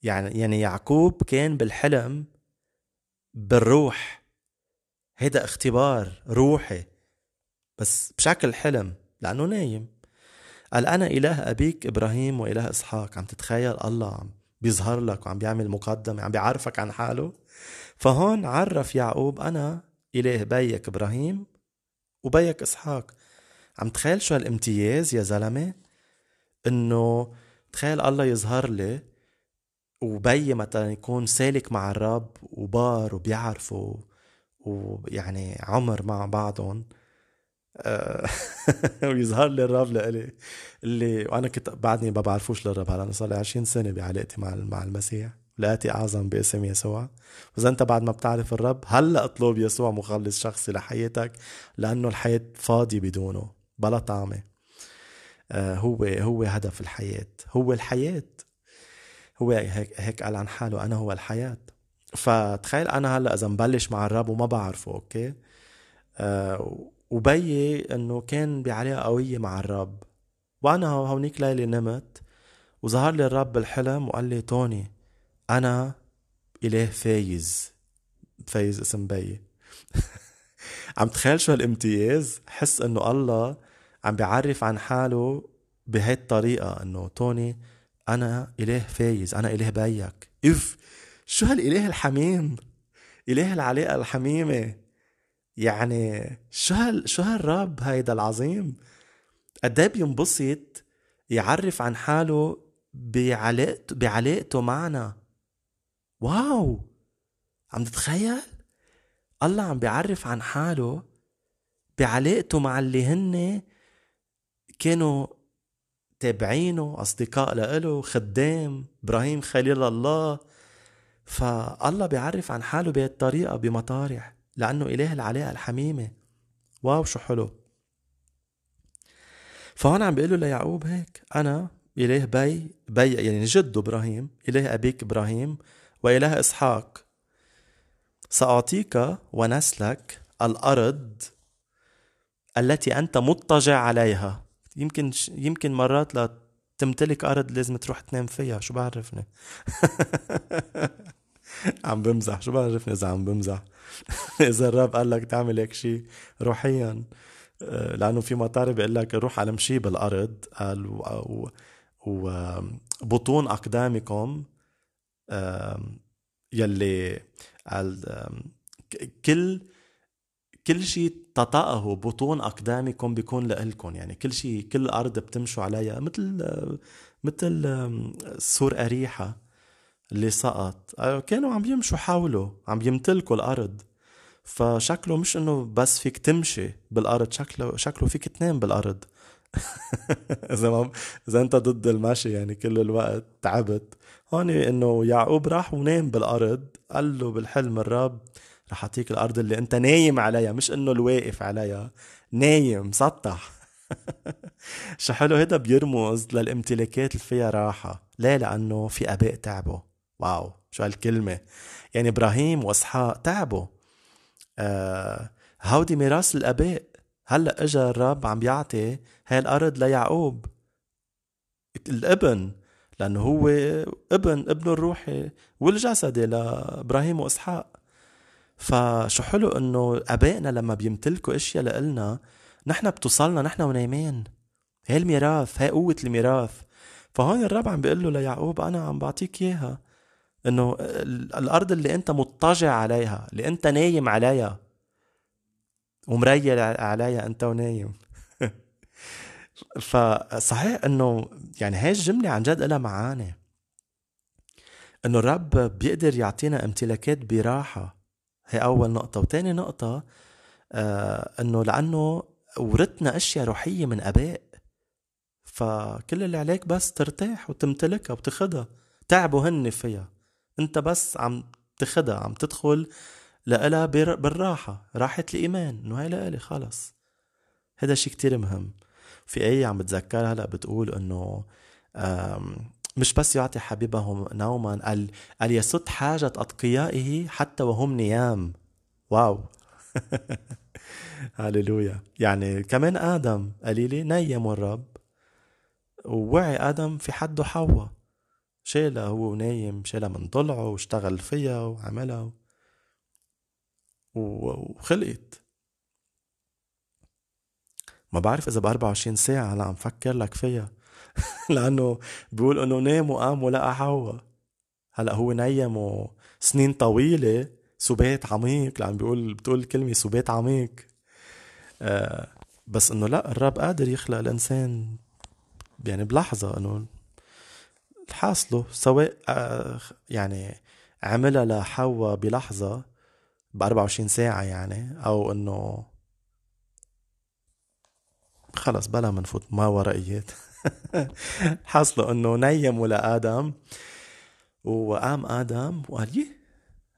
يعني يعني يعقوب كان بالحلم بالروح. هذا اختبار روحي بس بشكل حلم لأنه نايم. قال أنا إله أبيك إبراهيم وإله إسحاق. عم تتخيل؟ الله عم بيظهر لك وعم بيعمل مقدمة عم بيعرفك عن حاله. فهون عرف يعقوب أنا إله بيك إبراهيم وبيك إسحاق. عم تخيل شو هالامتياز يا زلمة؟ إنه تخيل الله يظهر لي وبي مثلا يكون سالك مع الرب وبار وبيعرفوا ويعني عمر مع بعضهم. آه، ويظهر لي الرب لإلي اللي وأنا كنت بعدني ما بعرفوش للرب هلا أنا صار لي 20 سنة بعلاقتي مع مع المسيح. لقيتي أعظم باسم يسوع. وإذا أنت بعد ما بتعرف الرب هلأ اطلب يسوع مخلص شخصي لحياتك لأنه الحياة فاضيه بدونه بلا طعمة. آه هو هو هدف الحياة هو الحياة. هو هيك هيك قال عن حاله أنا هو الحياة. فتخيل أنا هلأ إذا مبلش مع الرب وما بعرفه أوكي؟ آه وبيي إنه كان بعلاقه قوية مع الرب وأنا هونيك ليلة نمت وظهر لي الرب بالحلم وقال لي توني أنا اله فايز. فايز اسم بيي عم تخيل شو هالامتياز؟ حس إنه الله عم بيعرف عن حاله بهي الطريقة إنه توني أنا اله فايز أنا اله بيك. إف! شو هالإله الحميم؟ إله العلاقة الحميمة. يعني شو هال شو هالرب هيدا العظيم؟ قد إيه بينبسط يعرف عن حاله بعلاقته بعلاقته معنا. واو! عم تتخيل؟ الله عم بيعرف عن حاله بعلاقته مع اللي هن كانوا تابعينه أصدقاء لإله خدام إبراهيم خليل الله. فالله بيعرف عن حاله بهالطريقة بمطارح لأنه إله العلاقة الحميمة. واو شو حلو. فهون عم بيقول له ليعقوب هيك أنا إله بي بي يعني جده إبراهيم إله أبيك إبراهيم وإله إسحاق. سأعطيك ونسلك الأرض التي أنت مضطجع عليها. يمكن يمكن مرات لا تمتلك أرض لازم تروح تنام فيها شو بعرفني؟ عم بمزح. شو بعرفني إذا عم بمزح؟ إذا الرب قال لك تعمل هيك شيء روحيا. آه، لأنه في مطار بيقول لك روح على مشي بالأرض. قال وبطون أقدامكم يلي كل كل شيء تطأه بطون أقدامكم بيكون لإلكم. يعني كل شيء كل أرض بتمشوا عليها. مثل مثل سور أريحة. اللي سقط. آه، كانوا عم يمشوا حوله عم يمتلكوا الأرض. فشكله مش إنه بس فيك تمشي بالأرض شكله شكله فيك تنام بالأرض. إذا ما إذا أنت ضد المشي يعني كل الوقت تعبت. هون إنه يعقوب راح ونام بالأرض قال له بالحلم الرب رح أعطيك الأرض اللي أنت نايم عليها. مش إنه الواقف عليها نايم سطح. شو حلو هيدا بيرمز للامتلاكات اللي فيها راحة. ليه لأنه في آباء تعبوا. واو شو هالكلمة. يعني إبراهيم وإسحاق تعبوا. آه هودي ميراث الآباء. هلأ إجا الرب عم بيعطي هاي الأرض ليعقوب الابن لأنه هو ابن ابنه الروحي والجسدي لإبراهيم واسحاق فشو حلو إنه أبائنا لما بيمتلكوا إشياء لإلنا نحن بتوصلنا نحن ونايمين. هاي الميراث هاي قوة الميراث. فهون الرب عم بيقول له ليعقوب أنا عم بعطيك إياها. إنه الأرض اللي أنت مضطجع عليها اللي أنت نايم عليها ومريل عليها أنت ونايم. فصحيح إنه يعني هاي الجملة عن جد لها معاني. إنه الرب بيقدر يعطينا امتلاكات براحة. هي أول نقطة. وتاني نقطة آه إنه لأنه ورثنا أشياء روحية من أباء. فكل اللي عليك بس ترتاح وتمتلكها وتاخدها. تعبوا هن فيها. انت بس عم تاخدها عم تدخل لإلها بالراحة. راحة الإيمان إنه هاي لإلي خلص. هذا شيء كتير مهم. في آية عم بتذكرها هلأ بتقول إنه مش بس يعطي حبيبه نوما قال قال يسد حاجة أتقيائه حتى وهم نيام. واو. هاليلويا يعني كمان آدم قليلي نيم الرب. ووعي آدم في حده حواء. شالها هو نايم شالها من ضلعه واشتغل فيها وعملها وخلقت. ما بعرف إذا ب 24 ساعة هلا عم فكر لك فيها. لأنه بيقول إنه نام وقام ولقى حواء هلا هو نيم سنين طويلة سبات عميق. لأن بيقول بتقول الكلمة سبات عميق. آه بس إنه لا الرب قادر يخلق الإنسان يعني بلحظة إنه حاصله سواء آه يعني عملها لحواء بلحظة ب 24 ساعة يعني أو إنه خلص بلا منفوت ما ورقيات حصله إنه نيم ولا آدم. وقام آدم وقال يه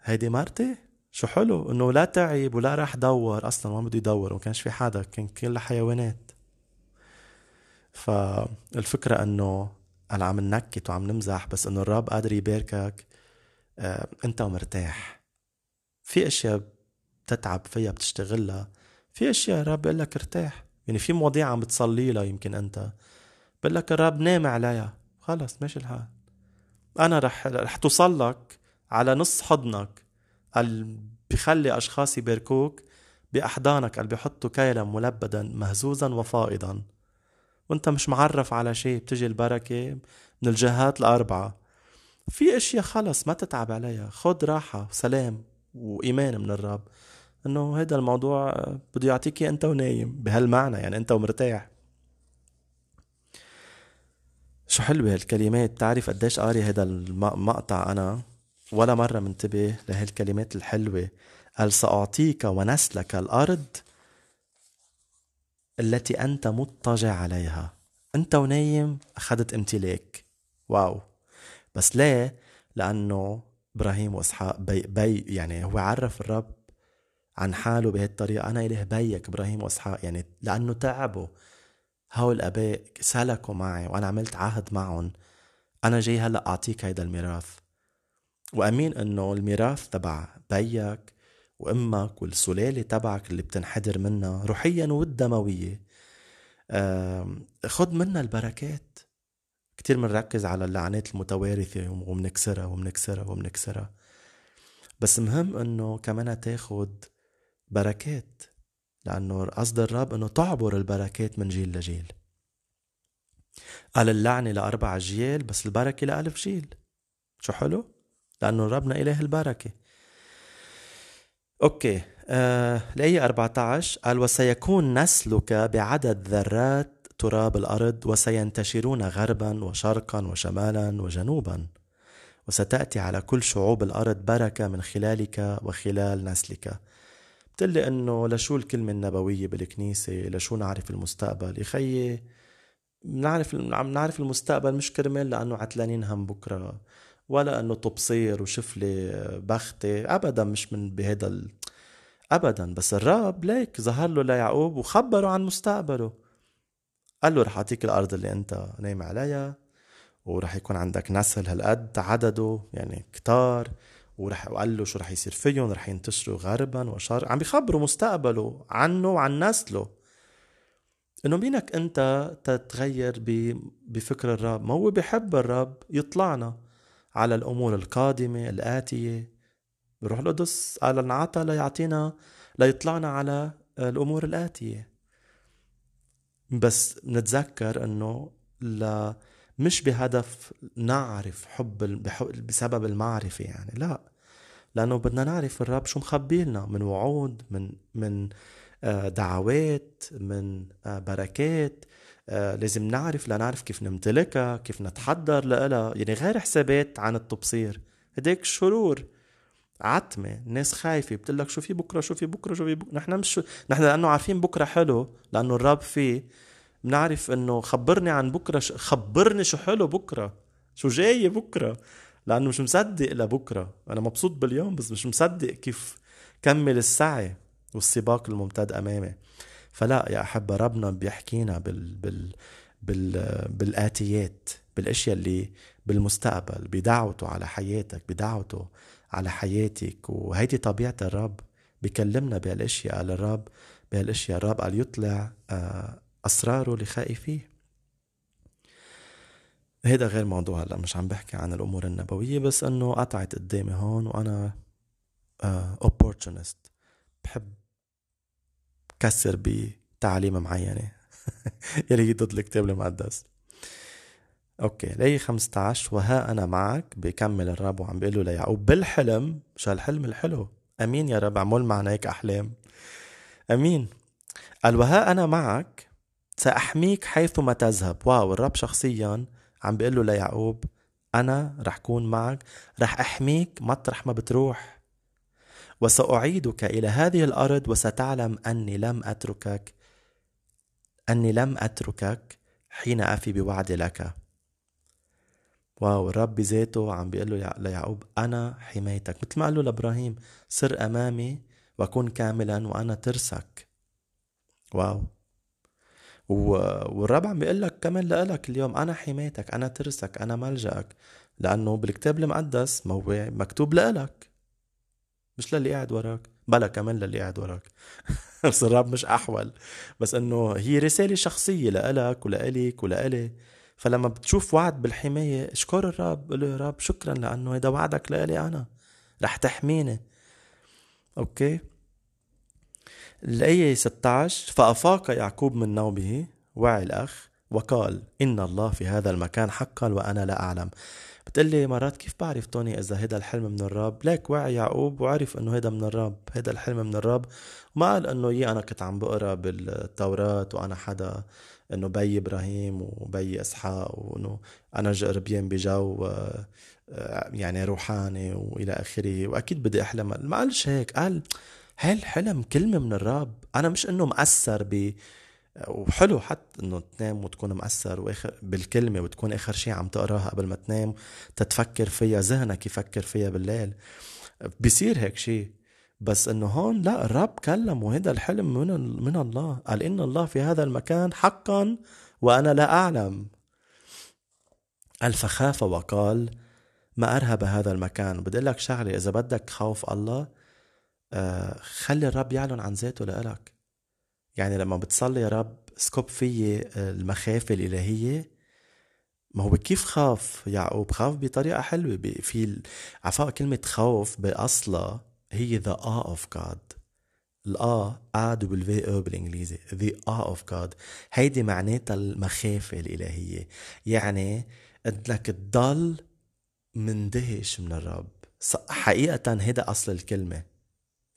هيدي مرتي شو حلو؟ إنه لا تعب ولا راح دور أصلا ما بده يدور وما كانش في حدا كان كل حيوانات. فالفكرة إنه هلا عم ننكت وعم نمزح بس إنه الرب قادر يباركك آه أنت ومرتاح. في أشياء بتتعب فيها بتشتغلها. في أشياء الرب بيقول لك ارتاح. يعني في مواضيع عم بتصلي لها يمكن أنت. بقول لك الرب نام عليها. خلص ماشي الحال. أنا رح رح توصل لك على نص حضنك اللي بخلي أشخاص يباركوك بأحضانك اللي بيحطوا كيلا ملبدا مهزوزا وفائضا. وانت مش معرف على شيء بتجي البركة من الجهات الأربعة. في أشياء خلص ما تتعب عليها. خد راحة وسلام وإيمان من الرب. إنه هذا الموضوع بده يعطيك أنت ونايم بهالمعنى يعني أنت ومرتاح. شو حلوة هالكلمات. بتعرف قديش قاري هذا المقطع أنا؟ ولا مرة منتبه لهالكلمات الحلوة. قال سأعطيك ونسلك الأرض التي أنت مضطجع عليها. أنت ونايم أخذت امتلاك. wow. بس ليه؟ لأنه إبراهيم وإسحاق بي, بي يعني هو عرف الرب عن حاله بهالطريقة. أنا إله بيك إبراهيم وإسحاق. يعني لأنه تعبوا. هول الآباء سلكوا معي وأنا عملت عهد معهم. أنا جاي هلأ أعطيك هيدا الميراث. وأمين إنه الميراث تبع بيك وأمك والسلالة تبعك اللي بتنحدر منها روحيا والدموية. خد منها البركات. كتير منركز على اللعنات المتوارثة ومنكسرها ومنكسرها ومنكسرها. بس مهم إنه كمان تاخد بركات لأنه قصد الرب أنه تعبر البركات من جيل لجيل. قال اللعنة لأربع جيال بس البركة لألف جيل. شو حلو؟ لأنه ربنا إله البركة. أوكي. آه الآية 14 قال وسيكون نسلك بعدد ذرات تراب الأرض وسينتشرون غربا وشرقا وشمالا وجنوبا وستأتي على كل شعوب الأرض بركة من خلالك وخلال نسلك. بتقلي إنه لشو الكلمة النبوية بالكنيسة؟ لشو نعرف المستقبل؟ يخيي بنعرف عم نعرف المستقبل مش كرمال لأنه عتلانين هم بكرة. ولا إنه تبصير وشوف لي بختي ابدا مش من بهذا ال... ابدا. بس الرب ليك ظهر له ليعقوب وخبره عن مستقبله. قال له رح أعطيك الأرض اللي أنت نايم عليها ورح يكون عندك نسل هالقد عدده يعني كتار. ورح وقال له شو رح يصير فيهم رح ينتشروا غربا وشرقا عم بيخبروا مستقبله عنه وعن نسله. إنه مينك أنت تتغير بفكر الرب. ما هو بحب الرب يطلعنا. على الأمور القادمة الآتية. بروح القدس قال انعطى ليعطينا ليطلعنا على الأمور الآتية. بس نتذكر إنه لا مش بهدف نعرف حب بسبب المعرفة يعني لا. لأنه بدنا نعرف الرب شو مخبي لنا من وعود من من آه، دعوات من آه، بركات. لازم نعرف لنعرف كيف نمتلكها كيف نتحضر لها يعني غير حسابات عن التبصير. هديك شرور عتمة الناس خايفة بتقول لك شو في بكرة شو في بكرة شو في بكرة نحن مش نحن لأنه عارفين بكرة حلو لأنه الرب فيه. بنعرف إنه خبرني عن بكرة ش... خبرني شو حلو بكرة شو جاي بكرة لأنه مش مصدق لبكرة. أنا مبسوط باليوم بس مش مصدق كيف كمل السعي والسباق الممتد أمامي. فلا يا احبه ربنا بيحكينا بال بال بال بالآتيات بالأشياء اللي بالمستقبل بدعوته على حياتك بدعوته على حياتك. وهيدي طبيعة الرب بكلمنا بهالأشياء قال الرب بهالأشياء. الرب قال يطلع آه أسراره لخائفيه هيدا غير موضوع هلا مش عم بحكي عن الأمور النبوية بس إنه قطعت قدامي هون وأنا opportunist آه، بحب كسر بتعليم معينة. يلي هي ضد الكتاب المقدس okay آية 15 وها أنا معك بكمل الرب وعم بيقول له ليعقوب بالحلم شو هالحلم الحلو؟ أمين يا رب عمول معنا هيك أحلام. أمين. قال وها أنا معك سأحميك حيثما تذهب. wow الرب شخصيا عم بيقول له ليعقوب أنا رح كون معك رح أحميك مطرح ما بتروح. وسأعيدك إلى هذه الأرض وستعلم أني لم أتركك أني لم أتركك حين أفي بوعدي لك. واو الرب بذاته عم بيقول له ليعقوب أنا حمايتك. مثل ما قال له لإبراهيم سر أمامي وكن كاملا وأنا ترسك. واو. والرب عم بيقول لك كمان لك اليوم أنا حمايتك أنا ترسك أنا ملجأك. لأنه بالكتاب المقدس مكتوب لك مش للي قاعد وراك بلا كمان للي قاعد وراك. الرب مش أحول بس إنه هي رسالة شخصية لإلك ولإلك ولإلي. فلما بتشوف وعد بالحماية اشكر الرب؟ قول له يا رب شكرا لأنه هذا وعدك لإلي أنا. رح تحميني. أوكي؟ الآية 16 فأفاق يعقوب من نومه وعي الأخ وقال إن الله في هذا المكان حقا وأنا لا أعلم. بتقلي مرات كيف بعرف توني إذا هيدا الحلم من الرب ليك وعي يعقوب وعرف إنه هيدا من الرب هيدا الحلم من الرب وما قال إنه يي أنا كنت عم بقرأ بالتوراة وأنا حدا إنه بي إبراهيم وبي إسحاق وإنه أنا جربيان بجو آه، يعني روحاني وإلى آخره. وأكيد بدي احلم ما قالش هيك قال هالحلم كلمة من الرب أنا مش إنه مأثر ب وحلو حتى إنه تنام وتكون مأثر واخر بالكلمة وتكون آخر شيء عم تقراها قبل ما تنام تتفكر فيها ذهنك يفكر فيها بالليل. بصير هيك شيء بس إنه هون لا الرب كلم وهذا الحلم من من الله. قال إن الله في هذا المكان حقا وأنا لا أعلم. قال فخاف وقال ما أرهب هذا المكان. بدي لك شغلة إذا بدك خوف الله آه، خلي الرب يعلن عن ذاته لإلك. يعني لما بتصلي يا رب سكب في المخافة الإلهية. ما هو كيف خاف؟ يعقوب خاف بطريقة حلوة في عفوا كلمة خوف بأصلها هي the awe of God. الآ آ دبليو أو بالإنجليزي the awe of God. هيدي معناتها المخافة الإلهية. يعني إنك تضل مندهش من الرب. حقيقة هيدا أصل الكلمة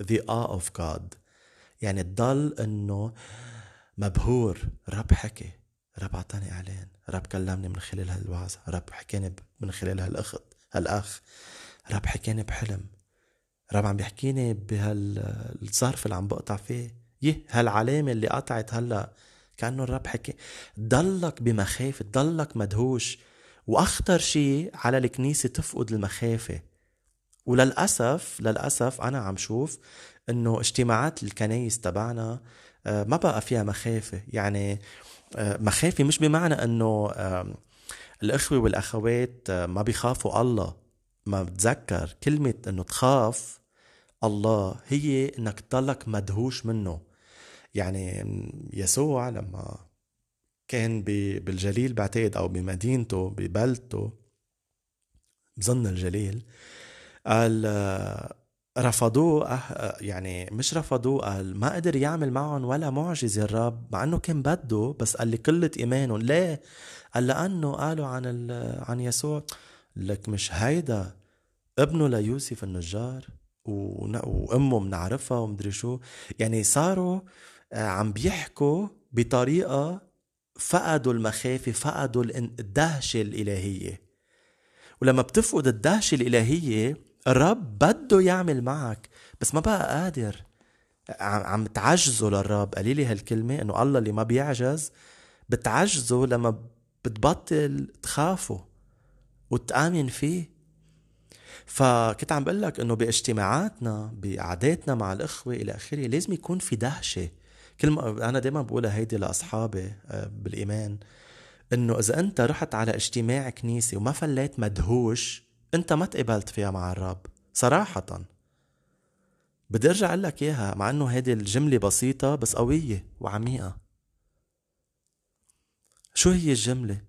the awe of God. يعني تضل إنه مبهور. رب حكي رب اعطاني إعلان رب كلمني من خلال هالوعظة رب حكيني من خلال هالأخت هالأخ رب حكيني بحلم رب عم بيحكيني بهالظرف اللي عم بقطع فيه. يه هالعلامة اللي قطعت هلأ كأنه الرب حكي. ضلك بمخافة ضلك مدهوش. وأخطر شيء على الكنيسة تفقد المخافة. وللأسف للأسف أنا عم شوف إنه اجتماعات الكنايس تبعنا آه، ما بقى فيها مخافة. يعني آه، مخافة مش بمعنى إنه الإخوة والأخوات آه، ما بيخافوا الله. ما بتذكر كلمة إنه تخاف الله هي إنك تضلك مدهوش منه. يعني يسوع لما كان بالجليل بعتقد أو بمدينته ببلدته بظن الجليل قال رفضوه أه يعني مش رفضوه قال ما قدر يعمل معهم ولا معجزة الرب مع إنه كان بده بس قال لي قلة إيمانهم. ليه؟ قال لأنه قالوا عن عن يسوع لك مش هيدا ابنه ليوسف النجار وأمه بنعرفها ومدري شو. يعني صاروا آه، عم بيحكوا بطريقة فقدوا المخافة فقدوا الدهشة الإلهية. ولما بتفقد الدهشة الإلهية الرب بده يعمل معك بس ما بقى قادر. عم تعجزه للرب. قليلي هالكلمة إنه الله اللي ما بيعجز بتعجزه لما بتبطل تخافه وتآمن فيه. فكنت عم بقول لك إنه باجتماعاتنا بقعداتنا مع الإخوة إلى آخره لازم يكون في دهشة. كل ما أنا دائما بقولها هيدي لأصحابي آه، بالإيمان إنه إذا أنت رحت على اجتماع كنيسة وما فليت مدهوش أنت ما تقبلت فيها مع الرب. صراحة. بدي أرجع أقول لك إياها مع إنه هيدي الجملة بسيطة بس قوية وعميقة. شو هي الجملة؟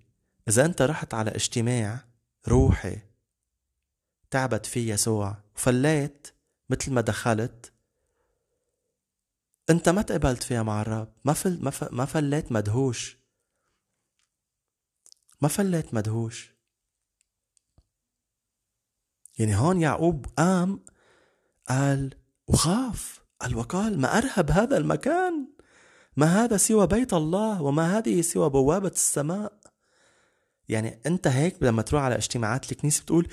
إذا أنت رحت على اجتماع روحي تعبت فيه يسوع وفليت مثل ما دخلت أنت ما تقبلت فيها مع الرب. ما فل ما, ما فليت مدهوش. ما فلت مدهوش. يعني هون يعقوب قام قال وخاف قال وقال ما أرهب هذا المكان ما هذا سوى بيت الله وما هذه سوى بوابة السماء؟ يعني أنت هيك لما تروح على اجتماعات الكنيسة بتقول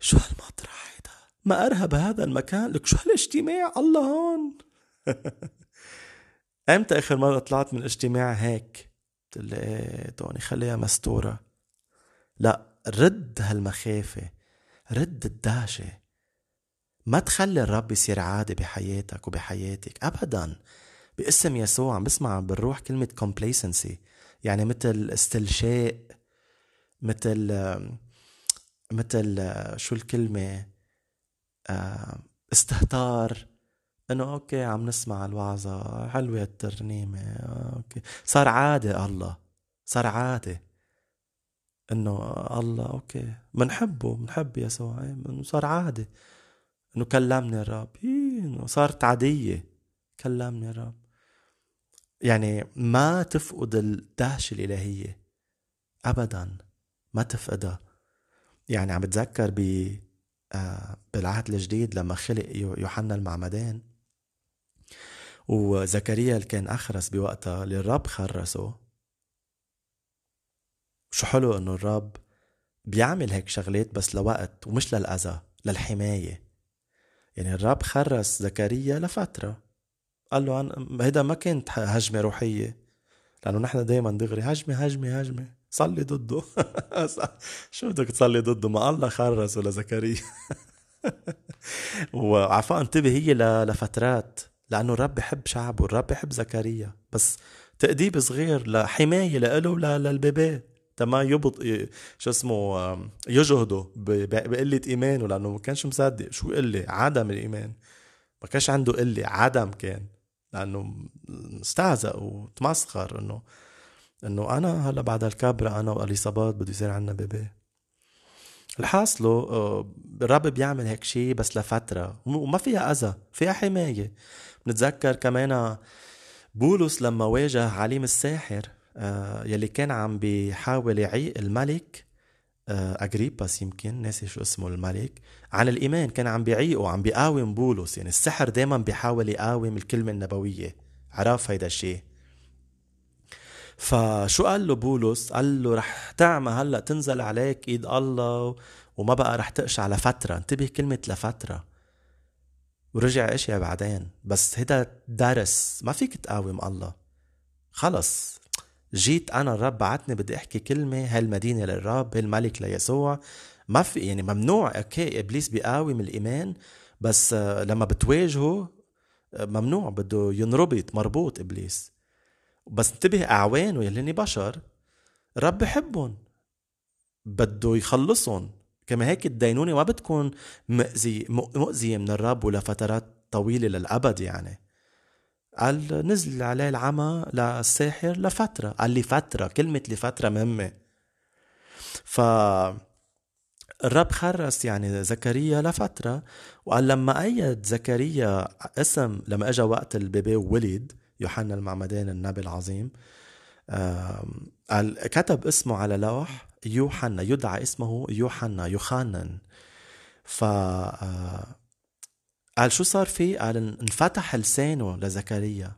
شو هالمطرح هيدا؟ ما أرهب هذا المكان لك شو هالاجتماع؟ الله هون. إمتى آخر مرة طلعت من اجتماع هيك؟ قلت لي إيه توني خليها مستورة. لا رد هالمخافة. رد الدهشة ما تخلي الرب يصير عادي بحياتك وبحياتك ابدا. باسم يسوع عم بسمع بالروح كلمة complacency. يعني مثل استلشاء مثل مثل شو الكلمة؟ استهتار. إنه okay عم نسمع الوعظة حلوة الترنيمة okay. صار عادة الله صار عادة إنه الله okay. بنحبه بنحب يسوع إنه صار عادة. إنه كلمني الرب. إيه إنه صارت عادية. كلمني الرب. يعني ما تفقد الدهشة الإلهية. أبدا. ما تفقدها. يعني عم بتذكر ب آه، بالعهد الجديد لما خلق يوحنا المعمدان. وزكريا اللي كان أخرس بوقتها اللي الرب خرسه. شو حلو إنه الرب بيعمل هيك شغلات بس لوقت ومش للأذى للحماية. يعني الرب خرس زكريا لفترة. قال له أنا هيدا ما كانت هجمة روحية. لأنه نحن دايما دغري هجمة هجمة هجمة صلي ضده. شو بدك تصلي ضده؟ ما الله خرسه لزكريا. وعفوا انتبه هي لفترات. لأنه الرب بحب شعبه الرب بحب زكريا. بس تأديب صغير لحماية لإله تما يبط شو اسمه يجهده بقلة إيمانه لأنه ما كانش مصدق. شو قلة؟ عدم الإيمان. ما كانش عنده قلة. عدم كان. لأنه استهزأ وتمسخر إنه إنه أنا هلأ بعد الكبرة أنا وأليصابات بده يصير عنا بيبي. الحاصله آه، الرب بيعمل هيك شيء بس لفترة. وما فيها أذى. فيها حماية. بنتذكر كمان بولس لما واجه عليم الساحر. يلي كان عم بيحاول يعيق الملك آه، أجريباس يمكن ناسي شو اسمه الملك عن الإيمان. كان عم بيعيقه عم بيقاوم بولس. يعني السحر دايما بيحاول يقاوم الكلمة النبوية. عرف هيدا الشيء. فشو قال له بولس؟ قال له رح تعمى هلأ تنزل عليك إيد الله وما بقى رح تقشع لفترة. انتبه كلمة لفترة. ورجع إشياء بعدين. بس هيدا درس ما فيك تقاوم الله. خلص. جيت أنا الرب بعتني بدي أحكي كلمة هالمدينة للرب هالملك ليسوع. ما في يعني ممنوع أوكي إبليس بيقاوم الإيمان بس آه، لما بتواجهه آه، ممنوع بده ينربط مربوط إبليس. بس انتبه أعوانه يلي بشر الرب بحبهم. بده يخلصهم. كما هيك الدينونة ما بتكون مؤذي مؤذية من الرب ولفترات طويلة للأبد يعني. قال نزل عليه العمى للساحر لفترة قال لي فترة كلمة لفترة مهمة. ف الرب خرس يعني زكريا لفترة وقال لما أيد زكريا اسم لما اجى وقت البيبي وولد يوحنا المعمدان النبي العظيم قال كتب اسمه على لوح يوحنا يدعى اسمه يوحنا يوحنن ف آه، قال شو صار فيه قال انفتح لسانه لزكريا.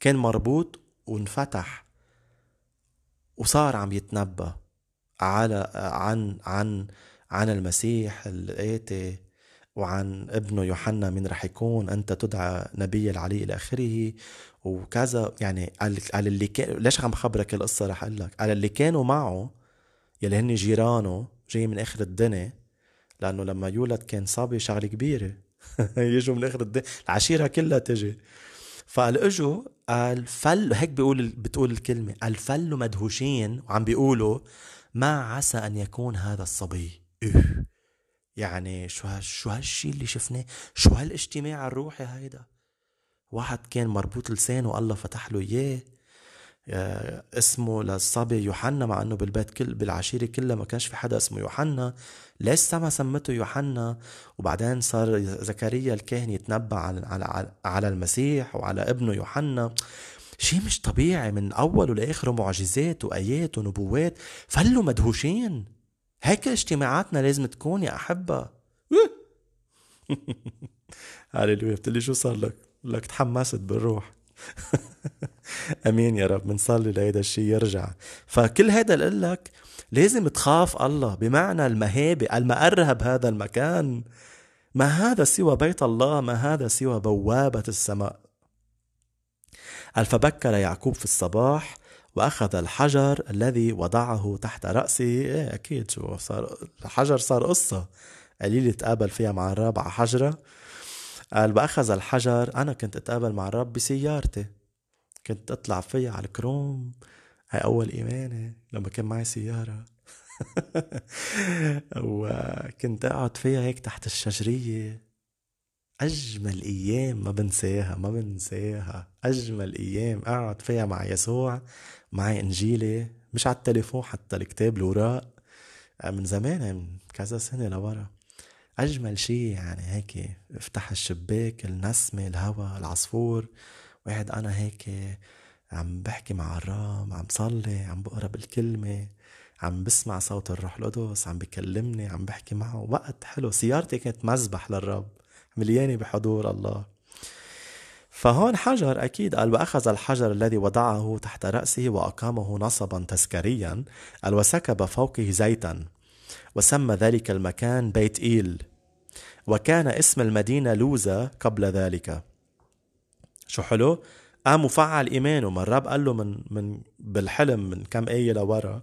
كان مربوط وانفتح وصار عم يتنبأ على عن عن عن المسيح الآتي وعن ابنه يوحنا من رح يكون أنت تدعى نبي العلي إلى آخره. وكذا يعني قال قال اللي كان ليش عم خبرك القصة؟ رح أقول لك. قال اللي كانوا معه يلي هن جيرانه جاي من آخر الدنيا لأنه لما يولد كان صبي شغلة كبيرة. يجوا من آخر الدنيا العشيرة كلها تجي. فقال اجوا قال فل هيك بيقول بتقول الكلمة قال فلوا مدهوشين وعم بيقولوا ما عسى أن يكون هذا الصبي. إيه. يعني شو شو هالشي اللي شفناه؟ شو هالإجتماع الروحي هيدا؟ واحد كان مربوط لسانه الله فتح له إياه. اسمه للصبي يوحنا مع إنه بالبيت كل بالعشيرة كلها ما كانش في حدا اسمه يوحنا. ليش سما سمته يوحنا. وبعدين صار زكريا الكاهن يتنبأ على على على المسيح وعلى ابنه يوحنا. شيء مش طبيعي من أوله لآخره معجزات وآيات ونبوات. فلوا مدهوشين. هيك اجتماعاتنا لازم تكون يا أحبة. هاليلويا بتقلي شو صار لك؟ لك تحمست بالروح. امين يا رب بنصلي لهيدا الشيء يرجع. فكل هذا لك لازم تخاف الله بمعنى المهابة المأرهب هذا المكان. ما هذا سوى بيت الله ما هذا سوى بوابة السماء. فبكر يعقوب في الصباح وأخذ الحجر الذي وضعه تحت رأسه. إيه أكيد شو صار الحجر صار قصة. قليل يتقابل فيها مع الرب على حجرة. قال وأخذ الحجر أنا كنت أتقابل مع الرب بسيارتي. كنت أطلع فيها على الكروم هاي أول إيماني لما كان معي سيارة. وكنت أقعد فيها هيك تحت الشجرية. أجمل أيام ما بنساها ما بنساها. أجمل أيام أقعد فيها مع يسوع معي إنجيلي مش على التليفون حتى الكتاب الوراق. من زمان من كذا سنة لورا. أجمل شي يعني هيك افتح الشباك النسمة الهوا العصفور. واحد أنا هيك عم بحكي مع الرب عم صلي عم بقرأ بالكلمة عم بسمع صوت الروح القدس عم بكلمني عم بحكي معه. وقت حلو. سيارتي كانت مذبح للرب مليانة بحضور الله. فهون حجر أكيد قال وأخذ الحجر الذي وضعه تحت رأسه وأقامه نصبا تذكاريا قال وسكب فوقه زيتا وسمى ذلك المكان بيت إيل وكان اسم المدينة لوزة قبل ذلك. شو حلو؟ قام وفعل إيمانه. ما الرب قال له من, من بالحلم من كم آية لورا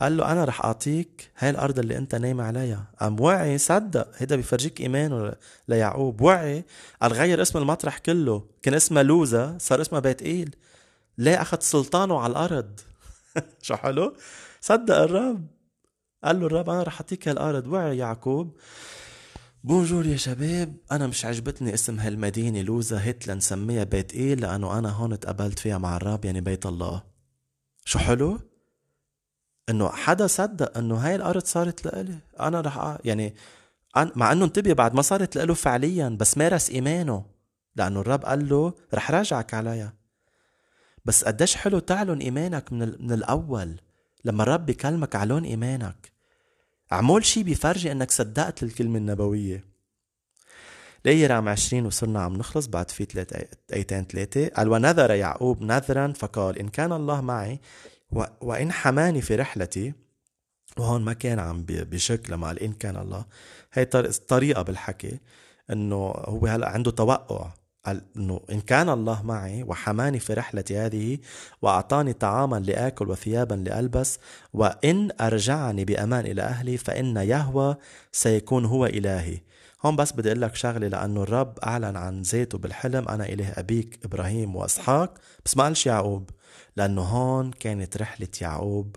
قال له أنا رح أعطيك هاي الأرض اللي أنت نايم عليها. قام وعي صدق. هيدا بيفرجيك إيمانه ليعقوب. وعي. قال غير اسم المطرح كله. كان اسمها لوزة صار اسمها بيت إيل ليه أخذ سلطانه على الأرض؟ شو حلو؟ صدق الرب. قال له الرب أنا رح أعطيك هالأرض وعي يعقوب. بونجور يا شباب أنا مش عجبتني اسم هالمدينة لوزة هيت لنسميها بيت إيل لأنه أنا هون تقابلت فيها مع الرب يعني بيت الله. شو حلو؟ إنه حدا صدق إنه هاي الأرض صارت لإلي. أنا رح يعني مع إنه انتبه بعد ما صارت لإله فعليا بس مارس إيمانه. لأنه الرب قال له رح راجعك عليها. بس قديش حلو تعلن إيمانك من, من الأول لما الرب بيكلمك علون إيمانك. عمول شي بيفرجي إنك صدقت الكلمة النبوية. ليه رقم عشرين وصرنا عم نخلص بعد في ثلاث أيتين ثلاثة. قال ونذر يعقوب نذرا فقال إن كان الله معي وإن حماني في رحلتي وهون ما كان عم بشك لما قال إن كان الله. هي طريقة بالحكي إنه هو هلأ عنده توقع. إنه إن كان الله معي وحماني في رحلتي هذه وأعطاني طعاما لآكل وثيابا لألبس وإن أرجعني بأمان إلى أهلي فإن يهوى سيكون هو إلهي. هون بس بدي أقول لك شغلة لأنه الرب أعلن عن ذاته بالحلم أنا اله أبيك إبراهيم وإسحاق. بس ما قالش يعقوب لأنه هون كانت رحلة يعقوب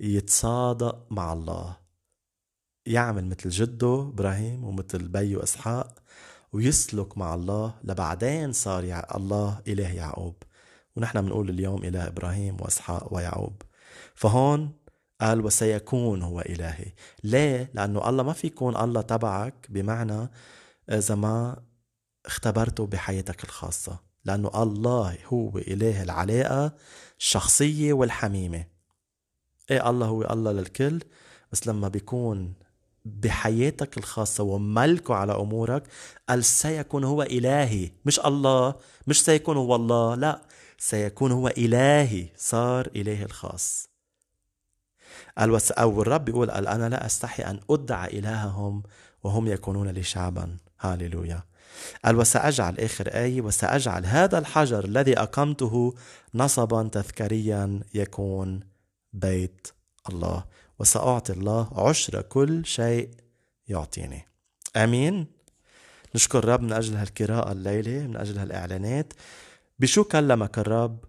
يتصادق مع الله. يعمل مثل جده إبراهيم ومثل بيو إسحاق. ويسلك مع الله لبعدين صار. الله إله يعقوب ونحن بنقول اليوم إله إبراهيم وإسحاق ويعقوب فهون قال وسيكون هو إلهي ليه؟ لأنه الله ما في يكون الله تبعك بمعنى إذا ما اختبرته بحياتك الخاصة لأنه الله هو إله العلاقة الشخصية والحميمة إيه الله هو الله للكل بس لما بيكون بحياتك الخاصة وملكه على أمورك قال سيكون هو إلهي. مش الله مش سيكون هو الله لا سيكون هو إلهي صار إلهي الخاص. قال أو الرب بيقول قال أنا لا أستحي أن أدعى إلههم وهم يكونون لي شعبا. هاليلويا قال وسأجعل آخر آية وسأجعل هذا الحجر الذي أقمته نصبا تذكاريا يكون بيت الله. وسأعطي الله عشر كل شيء يعطيني. آمين. نشكر الرب من أجل هالقراءة الليلة من أجل هالإعلانات. بشو كلمك الرب؟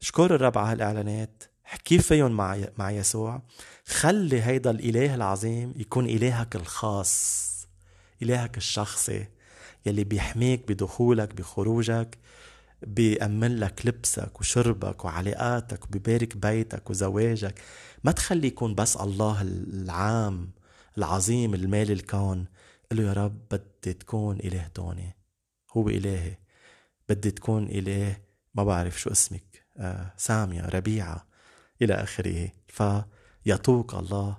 شكر الرب على هالإعلانات. حكي فيهم مع مع يسوع. خلي هيدا الإله العظيم يكون إلهك الخاص إلهك الشخصي يلي بيحميك بدخولك بخروجك بيأمن لك لبسك وشربك وعلاقاتك وبيبارك بيتك وزواجك. ما تخلي يكون بس الله العام العظيم المالي الكون. قل يا رب بدي تكون إله توني. هو إلهي. بدي تكون إله ما بعرف شو اسمك. آه سامية ربيعة إلى آخره. فيطوق الله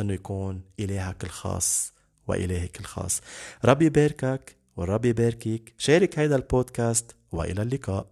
أنه يكون إلهك الخاص وإلهك الخاص. ربي يباركك والرب يباركك شارك هيدا البودكاست. وإلى اللقاء.